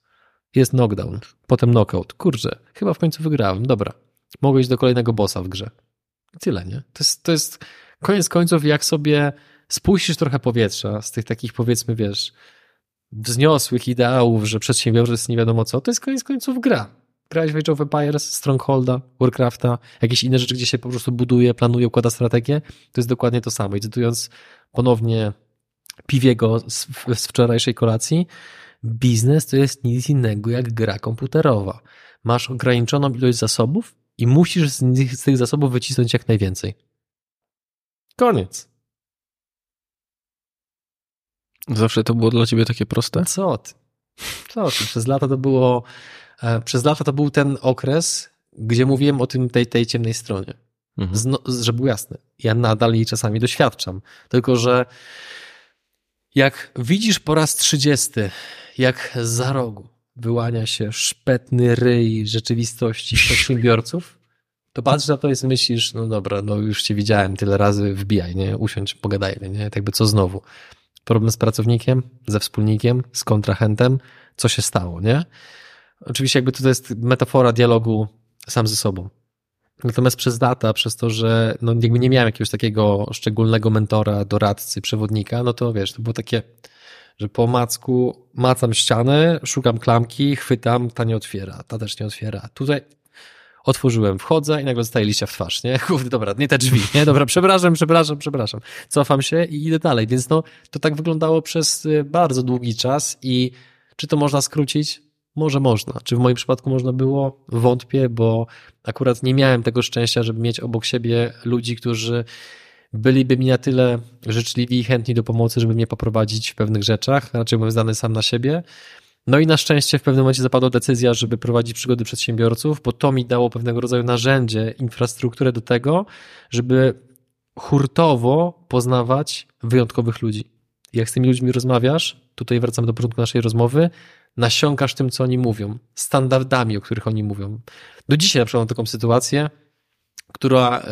Jest knockdown, potem knockout, kurczę, chyba w końcu wygrałem, dobra, mogę iść do kolejnego bossa w grze. Tyle, nie? To jest, to jest koniec końców, jak sobie spuścisz trochę powietrza z tych takich, powiedzmy, wiesz, wzniosłych ideałów, że przedsiębiorstwo nie wiadomo co, to jest koniec końców gra. Grałeś w Age of Empires, Strongholda, Warcrafta, jakieś inne rzeczy, gdzie się po prostu buduje, planuje, układa strategię, to jest dokładnie to samo. I cytując ponownie Piwiego z, z wczorajszej kolacji, biznes to jest nic innego jak gra komputerowa. Masz ograniczoną ilość zasobów i musisz z, tych, z tych zasobów wycisnąć jak najwięcej. Koniec. Zawsze to było dla ciebie takie proste? Co ty? Co ty? Przez lata to było, przez lata to był ten okres, gdzie mówiłem o tym tej, tej ciemnej stronie. Mhm. Zno, żeby było jasne. Ja nadal jej czasami doświadczam. Tylko, że jak widzisz po raz trzydziesty, jak za rogu wyłania się szpetny ryj rzeczywistości przedsiębiorców, to patrzysz na to i myślisz, no dobra, no już cię widziałem tyle razy, wbijaj, nie? Usiądź, pogadajmy, nie? Tak by co znowu? problem z pracownikiem, ze wspólnikiem, z kontrahentem, co się stało, nie? Oczywiście jakby to jest metafora dialogu sam ze sobą. Natomiast przez lata, przez to, że no jakby nie miałem jakiegoś takiego szczególnego mentora, doradcy, przewodnika, no to wiesz, to było takie, że po macku macam ścianę, szukam klamki, chwytam, ta nie otwiera, ta też nie otwiera. Tutaj Otworzyłem, wchodzę i nagle dostaję liścia w twarz, nie? (laughs) Kurde, dobra, nie te drzwi, nie? Dobra, przepraszam, przepraszam, przepraszam. Cofam się i idę dalej, więc no, to tak wyglądało przez y, bardzo długi czas i czy to można skrócić? Może można. Czy w moim przypadku można było? Wątpię, bo akurat nie miałem tego szczęścia, żeby mieć obok siebie ludzi, którzy byliby mi na tyle życzliwi i chętni do pomocy, żeby mnie poprowadzić w pewnych rzeczach. Raczej byłem zdany sam na siebie. No i na szczęście w pewnym momencie zapadła decyzja, żeby prowadzić przygody przedsiębiorców, bo to mi dało pewnego rodzaju narzędzie, infrastrukturę do tego, żeby hurtowo poznawać wyjątkowych ludzi. Jak z tymi ludźmi rozmawiasz, tutaj wracamy do początku naszej rozmowy, nasiąkasz tym, co oni mówią, standardami, o których oni mówią. Do dzisiaj na przykład mam taką sytuację, która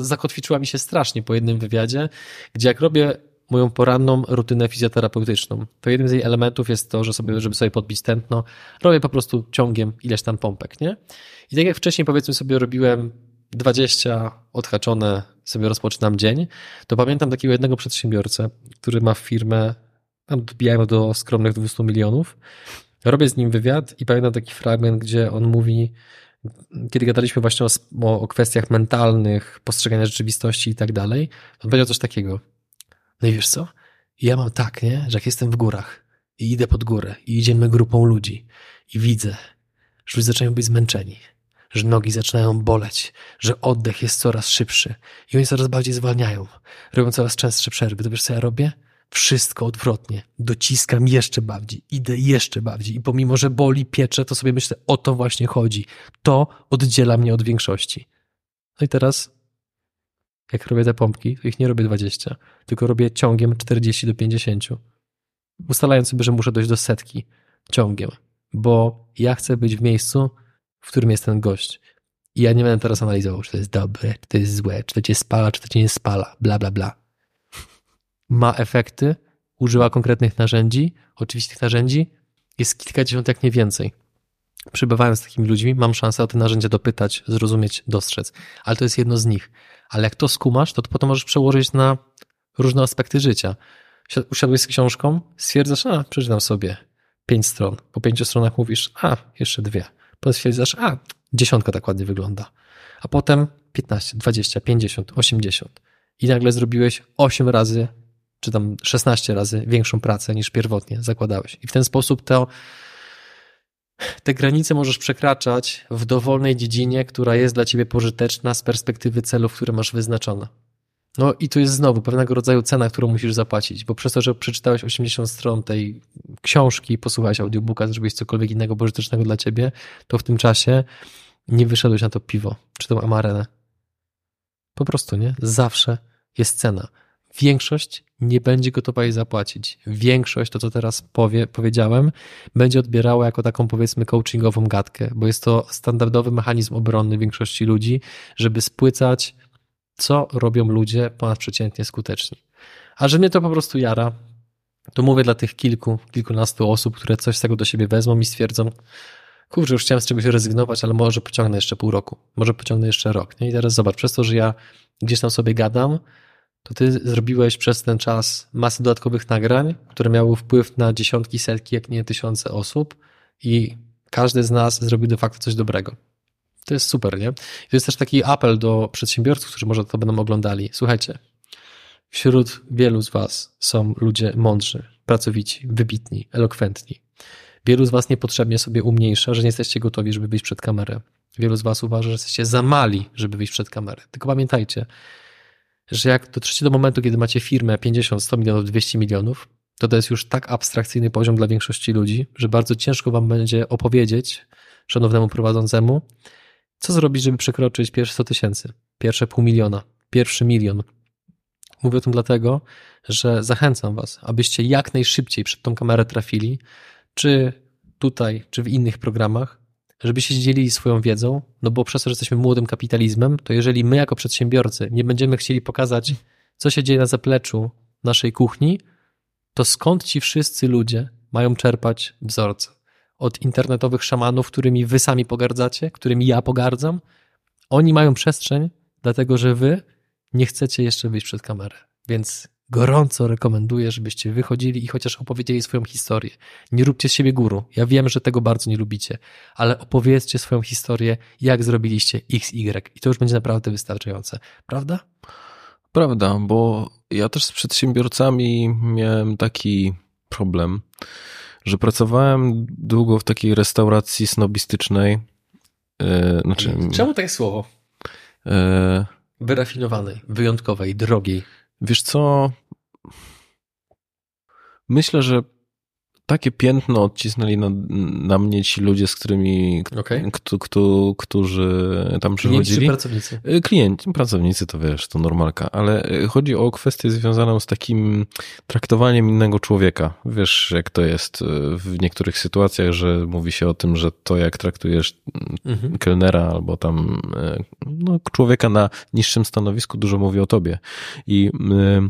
zakotwiczyła mi się strasznie po jednym wywiadzie, gdzie jak robię moją poranną rutynę fizjoterapeutyczną. To jednym z jej elementów jest to, że sobie, żeby sobie podbić tętno, robię po prostu ciągiem ileś tam pompek, nie? I tak jak wcześniej powiedzmy sobie robiłem 20 odhaczone, sobie rozpoczynam dzień, to pamiętam takiego jednego przedsiębiorcę, który ma firmę, tam dobijałem do skromnych 200 milionów. Robię z nim wywiad i pamiętam taki fragment, gdzie on mówi, kiedy gadaliśmy właśnie o, o kwestiach mentalnych, postrzegania rzeczywistości i tak dalej, on powiedział coś takiego – no i wiesz co? Ja mam tak, nie? że jak jestem w górach i idę pod górę i idziemy grupą ludzi i widzę, że ludzie zaczynają być zmęczeni, że nogi zaczynają boleć, że oddech jest coraz szybszy i oni coraz bardziej zwalniają, robią coraz częstsze przerwy. To wiesz co ja robię? Wszystko odwrotnie. Dociskam jeszcze bardziej, idę jeszcze bardziej i pomimo, że boli, piecze, to sobie myślę, o to właśnie chodzi. To oddziela mnie od większości. No i teraz jak robię te pompki, to ich nie robię 20, tylko robię ciągiem 40 do 50. Ustalając sobie, że muszę dojść do setki ciągiem, bo ja chcę być w miejscu, w którym jest ten gość. I ja nie będę teraz analizował, czy to jest dobre, czy to jest złe, czy to cię spala, czy to cię nie spala, bla, bla, bla. Ma efekty, używa konkretnych narzędzi. Oczywiście tych narzędzi jest kilkadziesiąt, jak nie więcej. przybywając z takimi ludźmi, mam szansę o te narzędzia dopytać, zrozumieć, dostrzec. Ale to jest jedno z nich. Ale jak to skumasz, to, potem możesz przełożyć na różne aspekty życia. Usiadłeś z książką, stwierdzasz, a przeczytam sobie pięć stron. Po pięciu stronach mówisz, a jeszcze dwie. Potem stwierdzasz, a dziesiątka tak ładnie wygląda. A potem 15, 20, 50, 80. I nagle zrobiłeś 8 razy, czy tam 16 razy większą pracę niż pierwotnie zakładałeś. I w ten sposób to te granice możesz przekraczać w dowolnej dziedzinie, która jest dla ciebie pożyteczna z perspektywy celów, które masz wyznaczone. No i tu jest znowu pewnego rodzaju cena, którą musisz zapłacić, bo przez to, że przeczytałeś 80 stron tej książki, posłuchałeś audiobooka, zrobiłeś cokolwiek innego pożytecznego dla ciebie, to w tym czasie nie wyszedłeś na to piwo, czy tą amarenę. Po prostu, nie? Zawsze jest cena. Większość nie będzie gotowa jej zapłacić. Większość, to co teraz powie, powiedziałem, będzie odbierała jako taką powiedzmy coachingową gadkę, bo jest to standardowy mechanizm obronny większości ludzi, żeby spłycać, co robią ludzie ponadprzeciętnie skuteczni. A że mnie to po prostu jara, to mówię dla tych kilku, kilkunastu osób, które coś z tego do siebie wezmą i stwierdzą, kurczę, już chciałem z czegoś rezygnować, ale może pociągnę jeszcze pół roku, może pociągnę jeszcze rok. Nie? I teraz zobacz, przez to, że ja gdzieś tam sobie gadam, to ty zrobiłeś przez ten czas masę dodatkowych nagrań, które miały wpływ na dziesiątki, setki, jak nie tysiące osób i każdy z nas zrobił de facto coś dobrego. To jest super, nie? I to jest też taki apel do przedsiębiorców, którzy może to będą oglądali. Słuchajcie, wśród wielu z was są ludzie mądrzy, pracowici, wybitni, elokwentni. Wielu z was niepotrzebnie sobie umniejsza, że nie jesteście gotowi, żeby wyjść przed kamerę. Wielu z was uważa, że jesteście za mali, żeby wyjść przed kamerę. Tylko pamiętajcie, że jak dotrzecie do momentu, kiedy macie firmę 50, 100 milionów, 200 milionów, to to jest już tak abstrakcyjny poziom dla większości ludzi, że bardzo ciężko wam będzie opowiedzieć szanownemu prowadzącemu, co zrobić, żeby przekroczyć pierwsze 100 tysięcy, pierwsze pół miliona, pierwszy milion. Mówię o tym dlatego, że zachęcam was, abyście jak najszybciej przed tą kamerę trafili, czy tutaj, czy w innych programach, żeby się dzielili swoją wiedzą, no bo przez to, że jesteśmy młodym kapitalizmem, to jeżeli my jako przedsiębiorcy nie będziemy chcieli pokazać, co się dzieje na zapleczu naszej kuchni, to skąd ci wszyscy ludzie mają czerpać wzorce? Od internetowych szamanów, którymi wy sami pogardzacie, którymi ja pogardzam? Oni mają przestrzeń, dlatego że wy nie chcecie jeszcze wyjść przed kamerę. Więc gorąco rekomenduję, żebyście wychodzili i chociaż opowiedzieli swoją historię. Nie róbcie z siebie guru. Ja wiem, że tego bardzo nie lubicie, ale opowiedzcie swoją historię, jak zrobiliście X, Y i to już będzie naprawdę wystarczające. Prawda? Prawda, bo ja też z przedsiębiorcami miałem taki problem, że pracowałem długo w takiej restauracji snobistycznej. Yy, znaczy, Czemu takie słowo? Yy, Wyrafinowanej, wyjątkowej, drogiej. Wiesz co? Myślę, że takie piętno odcisnęli na, na mnie ci ludzie, z którymi, okay. którzy tam przychodzili. Klienci pracownicy? Y, klienci, pracownicy to wiesz, to normalka, ale y, chodzi o kwestię związaną z takim traktowaniem innego człowieka. Wiesz, jak to jest y, w niektórych sytuacjach, że mówi się o tym, że to jak traktujesz mhm. kelnera albo tam no, człowieka na niższym stanowisku dużo mówi o tobie. I,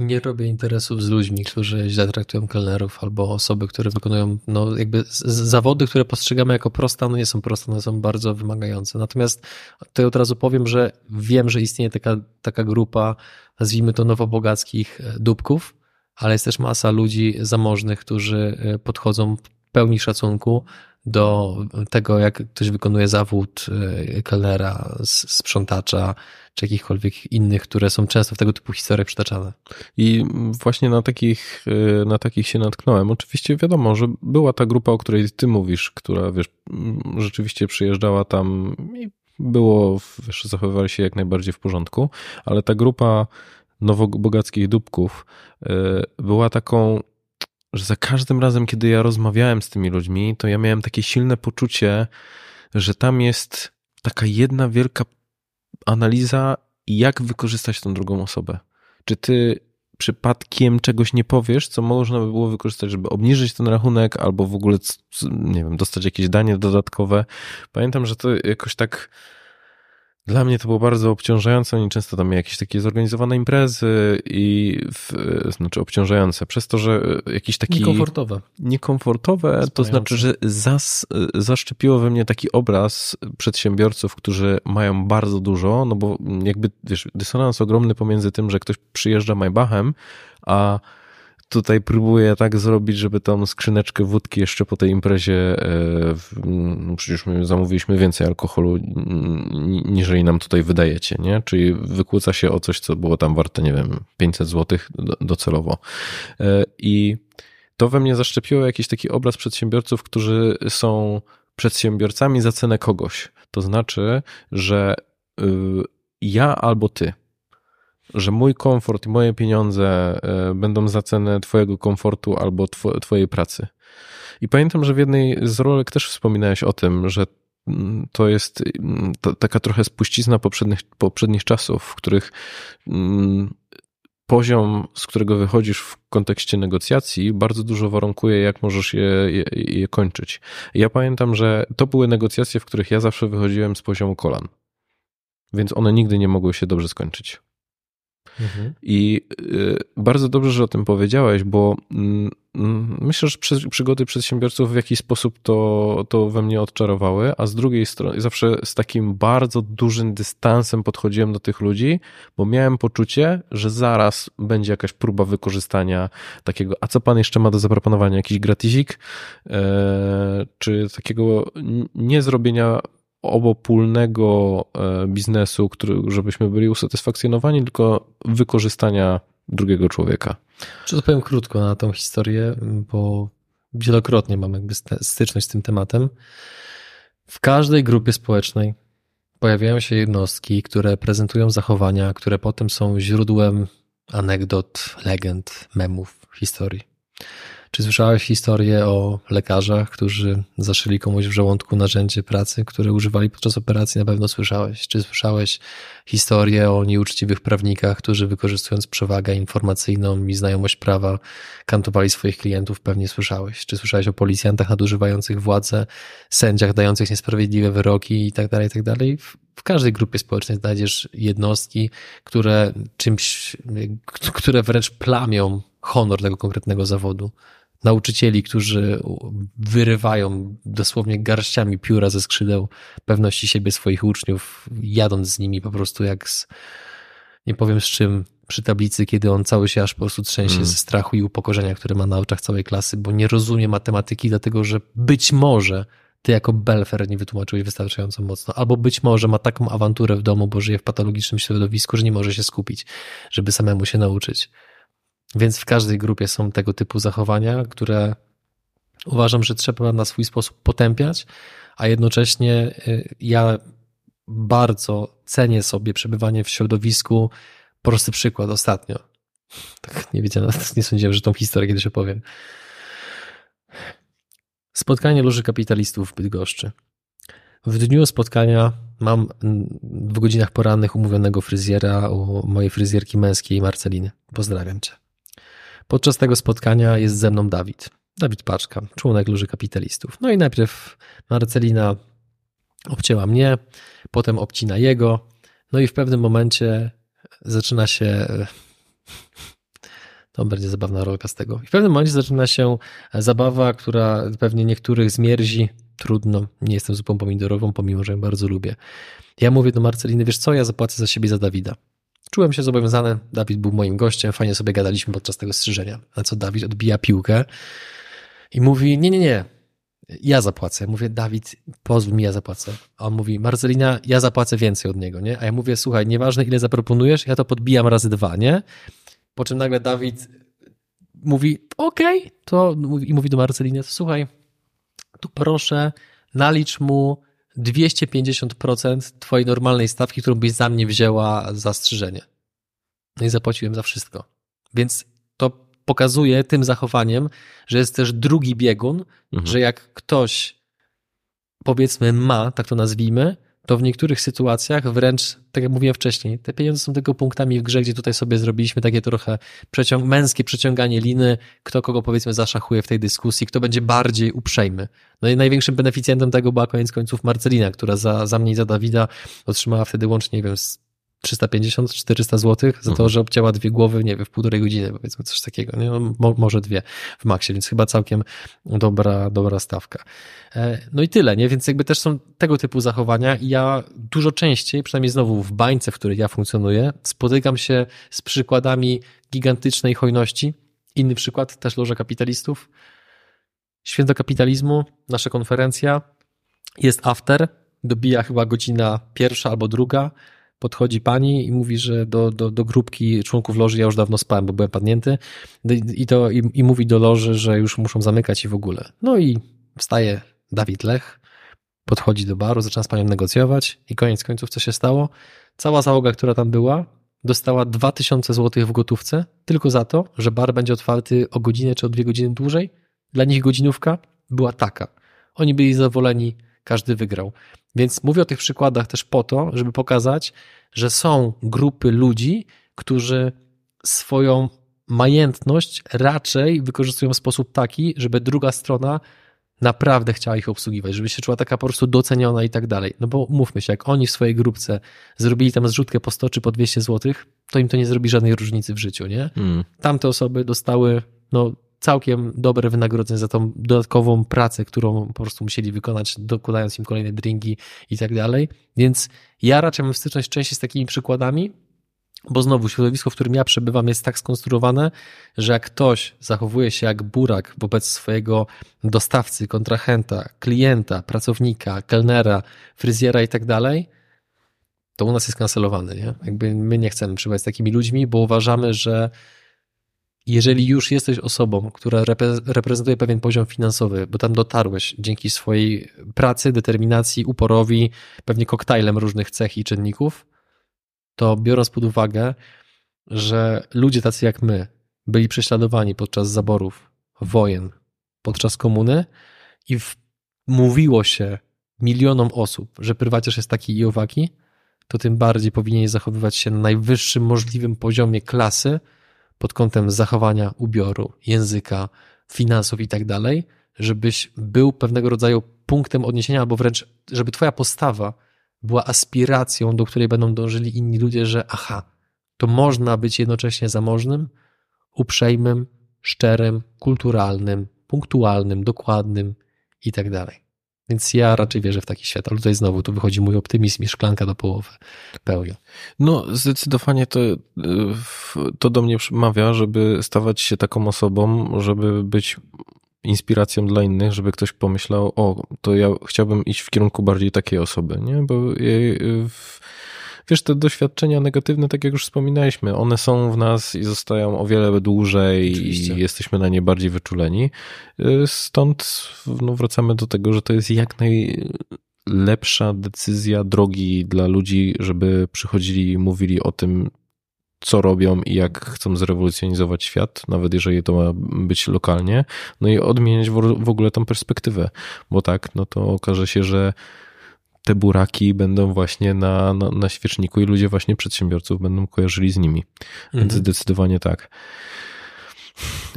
Nie robię interesów z ludźmi, którzy źle traktują kelnerów albo osoby, które wykonują no, jakby zawody, które postrzegamy jako proste, one nie są proste, one są bardzo wymagające. Natomiast tutaj od razu powiem, że wiem, że istnieje taka, taka grupa, nazwijmy to nowobogackich dupków, ale jest też masa ludzi zamożnych, którzy e, podchodzą pełni szacunku do tego, jak ktoś wykonuje zawód e, kelnera, sprzątacza, czy jakichkolwiek innych, które są często w tego typu historiach przytaczane. I właśnie na takich, e, na takich się natknąłem. Oczywiście wiadomo, że była ta grupa, o której ty mówisz, która wiesz, rzeczywiście przyjeżdżała tam i było, wiesz, zachowywali się jak najbardziej w porządku, ale ta grupa nowobogackich dupków e, była taką że za każdym razem, kiedy ja rozmawiałem z tymi ludźmi, to ja miałem takie silne poczucie, że tam jest taka jedna wielka analiza, jak wykorzystać tą drugą osobę. Czy ty przypadkiem czegoś nie powiesz, co można by było wykorzystać, żeby obniżyć ten rachunek, albo w ogóle, nie wiem, dostać jakieś danie dodatkowe. Pamiętam, że to jakoś tak Dla mnie to było bardzo obciążające. Oni często tam mieli jakieś takie zorganizowane imprezy i w, znaczy obciążające przez to, że jakiś taki. Niekomfortowe. Niekomfortowe, to znaczy, że zas, zaszczepiło we mnie taki obraz przedsiębiorców, którzy mają bardzo dużo, no bo jakby wiesz, dysonans ogromny pomiędzy tym, że ktoś przyjeżdża Maybachem, a tutaj próbuję tak zrobić, żeby tą skrzyneczkę wódki jeszcze po tej imprezie, e, no przecież my zamówiliśmy więcej alkoholu niżeli nam tutaj wydajecie, nie? Czyli wykłóca się o coś, co było tam warte, nie wiem, 500 zł docelowo. E, I to we mnie zaszczepiło jakiś taki obraz przedsiębiorców, którzy są przedsiębiorcami za cenę kogoś. To znaczy, że y, ja albo ty że mój komfort i moje pieniądze e, będą za cenę Twojego komfortu albo Twojej pracy. I pamiętam, że w jednej z rolek też wspominałeś o tym, że mm, to jest mm, taka trochę spuścizna poprzednich, poprzednich czasów, w których mm, poziom, z którego wychodzisz w kontekście negocjacji, bardzo dużo warunkuje, jak możesz je, je, je kończyć. Ja pamiętam, że to były negocjacje, w których ja zawsze wychodziłem z poziomu kolan. Więc one nigdy nie mogły się dobrze skończyć. Mhm. I y, bardzo dobrze, że o tym powiedziałeś, bo mm, mm, myślę, że przygody przedsiębiorców w jakiś sposób to, to we mnie odczarowały, a z drugiej strony zawsze z takim bardzo dużym dystansem podchodziłem do tych ludzi, bo miałem poczucie, że zaraz będzie jakaś próba wykorzystania takiego, a co pan jeszcze ma do zaproponowania? Jakiś gratizik? E, czy takiego niezrobienia obopólnego e, biznesu, który, żebyśmy byli usatysfakcjonowani, tylko wykorzystania drugiego człowieka. Czy to powiem krótko na tą historię, bo wielokrotnie mam jakby styczność z tym tematem. W każdej grupie społecznej pojawiają się jednostki, które prezentują zachowania, które potem są źródłem anegdot, legend, memów, historii. Czy słyszałeś historię o lekarzach, którzy zaszyli komuś w żołądku narzędzie pracy, które używali podczas operacji? Na pewno słyszałeś. Czy słyszałeś historię o nieuczciwych prawnikach, którzy wykorzystując przewagę informacyjną i znajomość prawa kantowali swoich klientów? Pewnie słyszałeś. Czy słyszałeś o policjantach nadużywających władzę, sędziach dających niesprawiedliwe wyroki i tak dalej, i tak w każdej grupie społecznej znajdziesz jednostki, które czymś, które wręcz plamią honor tego konkretnego zawodu nauczycieli, którzy wyrywają dosłownie garściami pióra ze skrzydeł pewności siebie swoich uczniów, jadąc z nimi po prostu jak z, nie powiem z czym, przy tablicy, kiedy on cały się aż po prostu trzęsie mm. ze strachu i upokorzenia, które ma na oczach całej klasy, bo nie rozumie matematyki, dlatego że być może ty jako Belfer nie wytłumaczyłeś wystarczająco mocno, albo być może ma taką awanturę w domu, bo żyje w patologicznym środowisku, że nie może się skupić, żeby samemu się nauczyć. Więc w każdej grupie są tego typu zachowania, które uważam, że trzeba na swój sposób potępiać, a jednocześnie y, ja bardzo cenię sobie przebywanie w środowisku. Prosty przykład ostatnio. Tak nie wiedziałem, (laughs) nie sądziłem, że tą historię kiedyś opowiem. Spotkanie Loży Kapitalistów w Bydgoszczy. W dniu spotkania mam w godzinach porannych umówionego fryzjera u mojej fryzjerki męskiej Marceliny. Pozdrawiam cię. Podczas tego spotkania jest ze mną Dawid. Dawid Paczka, członek Loży Kapitalistów. No i najpierw Marcelina obcięła mnie, potem obcina jego, no i w pewnym momencie zaczyna się. To będzie zabawna rolka z tego. I w pewnym momencie zaczyna się zabawa, która pewnie niektórych zmierzi. Trudno, nie jestem zupą pomidorową, pomimo że ją bardzo lubię. Ja mówię do Marceliny, wiesz co, ja zapłacę za siebie za Dawida. Czułem się zobowiązany, Dawid był moim gościem, fajnie sobie gadaliśmy podczas tego strzyżenia. Na co Dawid odbija piłkę i mówi, nie, nie, nie, ja zapłacę. Mówię, Dawid, pozwól mi, ja zapłacę. A on mówi, Marcelina, ja zapłacę więcej od niego, nie? A ja mówię, słuchaj, nieważne ile zaproponujesz, ja to podbijam razy dwa, nie? Po czym nagle Dawid mówi, okej, okay, to i mówi do Marceliny, słuchaj, tu proszę, nalicz mu 250% twojej normalnej stawki, którą byś za mnie wzięła za strzyżenie. No i zapłaciłem za wszystko. Więc to pokazuje tym zachowaniem, że jest też drugi biegun, mhm. że jak ktoś powiedzmy ma, tak to nazwijmy, to w niektórych sytuacjach wręcz, tak jak mówiłem wcześniej, te pieniądze są tylko punktami w grze, gdzie tutaj sobie zrobiliśmy takie trochę przeciąg męskie przeciąganie liny, kto kogo powiedzmy zaszachuje w tej dyskusji, kto będzie bardziej uprzejmy. No i największym beneficjentem tego była koniec końców Marcelina, która za, za mnie za Dawida otrzymała wtedy łącznie, nie wiem, 350-400 zł za to, Mhm. że obcięła dwie głowy, nie wiem, w półtorej godziny, powiedzmy coś takiego, nie? No, mo, może dwie w maksie, więc chyba całkiem dobra, dobra stawka. E, No i tyle, nie? Więc jakby też są tego typu zachowania i ja dużo częściej, przynajmniej znowu w bańce, w której ja funkcjonuję, spotykam się z przykładami gigantycznej hojności. Inny przykład, też Loża Kapitalistów. Święto kapitalizmu, nasza konferencja, jest after, dobija chyba godzina pierwsza albo druga, podchodzi pani i mówi, że do, do, do grupki członków loży ja już dawno spałem, bo byłem padnięty i, to, i, i mówi do loży, że już muszą zamykać i w ogóle. No i wstaje Dawid Lech, podchodzi do baru, zaczyna z panią negocjować i koniec końców co się stało? Cała załoga, która tam była, dostała 2000 zł w gotówce tylko za to, że bar będzie otwarty o godzinę czy o dwie godziny dłużej. Dla nich godzinówka była taka. Oni byli zadowoleni, każdy wygrał. Więc mówię o tych przykładach też po to, żeby pokazać, że są grupy ludzi, którzy swoją majętność raczej wykorzystują w sposób taki, żeby druga strona naprawdę chciała ich obsługiwać, żeby się czuła taka po prostu doceniona i tak dalej. No bo mówmy się, jak oni w swojej grupce zrobili tam zrzutkę po 100 czy po 200 zł, to im to nie zrobi żadnej różnicy w życiu, nie? Mm. Tamte osoby dostały no, całkiem dobre wynagrodzenie za tą dodatkową pracę, którą po prostu musieli wykonać, dokładając im kolejne drinki i tak dalej. Więc ja raczej mam styczność częściej z takimi przykładami, bo znowu środowisko, w którym ja przebywam, jest tak skonstruowane, że jak ktoś zachowuje się jak burak wobec swojego dostawcy, kontrahenta, klienta, pracownika, kelnera, fryzjera i tak dalej, to u nas jest kancelowany. Nie? Jakby my nie chcemy przebywać z takimi ludźmi, bo uważamy, że jeżeli już jesteś osobą, która repre- reprezentuje pewien poziom finansowy, bo tam dotarłeś dzięki swojej pracy, determinacji, uporowi, pewnie koktajlem różnych cech i czynników, to biorąc pod uwagę, że ludzie tacy jak my byli prześladowani podczas zaborów, wojen, podczas komuny i w, mówiło się milionom osób, że prywaciarz jest taki i owaki, to tym bardziej powinien zachowywać się na najwyższym możliwym poziomie klasy pod kątem zachowania ubioru, języka, finansów i tak dalej, żebyś był pewnego rodzaju punktem odniesienia, albo wręcz, żeby twoja postawa była aspiracją, do której będą dążyli inni ludzie, że aha, to można być jednocześnie zamożnym, uprzejmym, szczerym, kulturalnym, punktualnym, dokładnym i tak dalej. Więc ja raczej wierzę w taki świat, ale tutaj znowu tu wychodzi mój optymizm i szklanka do połowy pełnia. No, zdecydowanie to, y, to do mnie przemawia, żeby stawać się taką osobą, żeby być inspiracją dla innych, żeby ktoś pomyślał, o, to ja chciałbym iść w kierunku bardziej takiej osoby, nie? Bo jej, y, wiesz, te doświadczenia negatywne, tak jak już wspominaliśmy, one są w nas i zostają o wiele dłużej Oczywiście. i jesteśmy na nie bardziej wyczuleni. Y, Stąd no, wracamy do tego, że to jest jak najlepsza decyzja drogi dla ludzi, żeby przychodzili i mówili o tym, co robią i jak chcą zrewolucjonizować świat, nawet jeżeli to ma być lokalnie, no i odmieniać w w ogóle tą perspektywę, bo tak, no to okaże się, że te buraki będą właśnie na, na, na świeczniku i ludzie właśnie przedsiębiorców będą kojarzyli z nimi. Więc Mhm. zdecydowanie tak.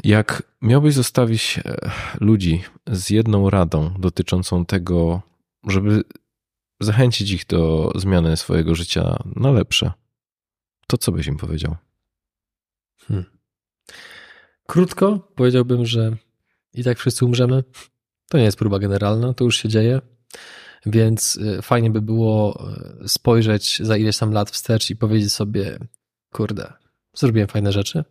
Jak miałbyś zostawić e, ludzi z jedną radą dotyczącą tego, żeby zachęcić ich do zmiany swojego życia na lepsze, to co byś im powiedział? Hmm. Krótko powiedziałbym, że i tak wszyscy umrzemy. To nie jest próba generalna, to już się dzieje. Więc y, fajnie by było y, spojrzeć za ileś tam lat wstecz i powiedzieć sobie, kurde, zrobiłem fajne rzeczy.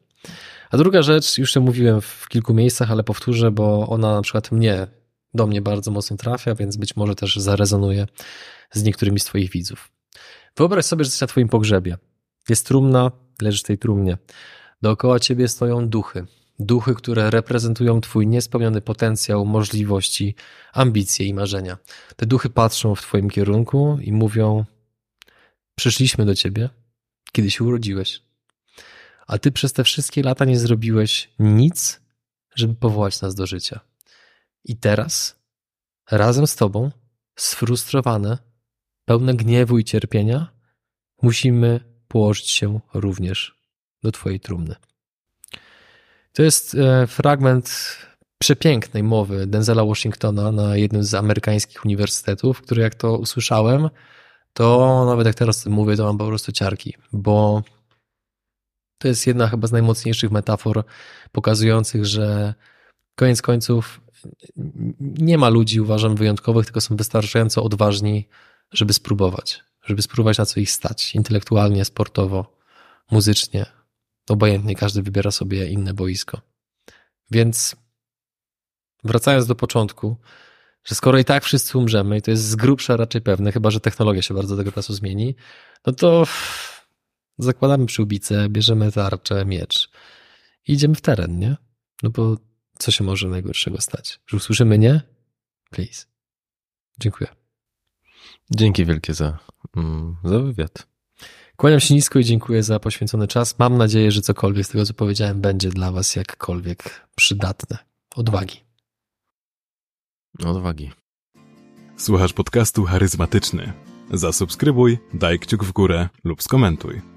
A druga rzecz, już to mówiłem w kilku miejscach, ale powtórzę, bo ona na przykład mnie, do mnie bardzo mocno trafia, więc być może też zarezonuje z niektórymi z Twoich widzów. Wyobraź sobie, że jesteś na Twoim pogrzebie. Jest trumna, leżysz w tej trumnie. Dookoła ciebie stoją duchy. Duchy, które reprezentują Twój niespełniony potencjał, możliwości, ambicje i marzenia. Te duchy patrzą w Twoim kierunku i mówią: Przyszliśmy do Ciebie, kiedy się urodziłeś. A Ty przez te wszystkie lata nie zrobiłeś nic, żeby powołać nas do życia. I teraz, razem z Tobą, sfrustrowane, pełne gniewu i cierpienia, musimy położyć się również do Twojej trumny. To jest e, fragment przepięknej mowy Denzela Washingtona na jednym z amerykańskich uniwersytetów, który jak to usłyszałem, to nawet jak teraz mówię, to mam po prostu ciarki, bo to jest jedna chyba z najmocniejszych metafor pokazujących, że koniec końców nie ma ludzi, uważam, wyjątkowych, tylko są wystarczająco odważni, żeby spróbować, żeby spróbować na co ich stać, intelektualnie, sportowo, muzycznie, obojętnie, każdy wybiera sobie inne boisko. Więc wracając do początku, że skoro i tak wszyscy umrzemy, i to jest z grubsza raczej pewne, chyba że technologia się bardzo do tego czasu zmieni, no to zakładamy przyłbicę, bierzemy tarczę, miecz i idziemy w teren, nie? No bo co się może najgorszego stać? Że usłyszymy nie? Please. Dziękuję. Dzięki wielkie za, mm, za wywiad. Kłaniam się nisko i dziękuję za poświęcony czas. Mam nadzieję, że cokolwiek z tego, co powiedziałem, będzie dla Was jakkolwiek przydatne. Odwagi. Odwagi. Słuchasz podcastu charyzmatyczny. Zasubskrybuj, daj kciuk w górę lub skomentuj.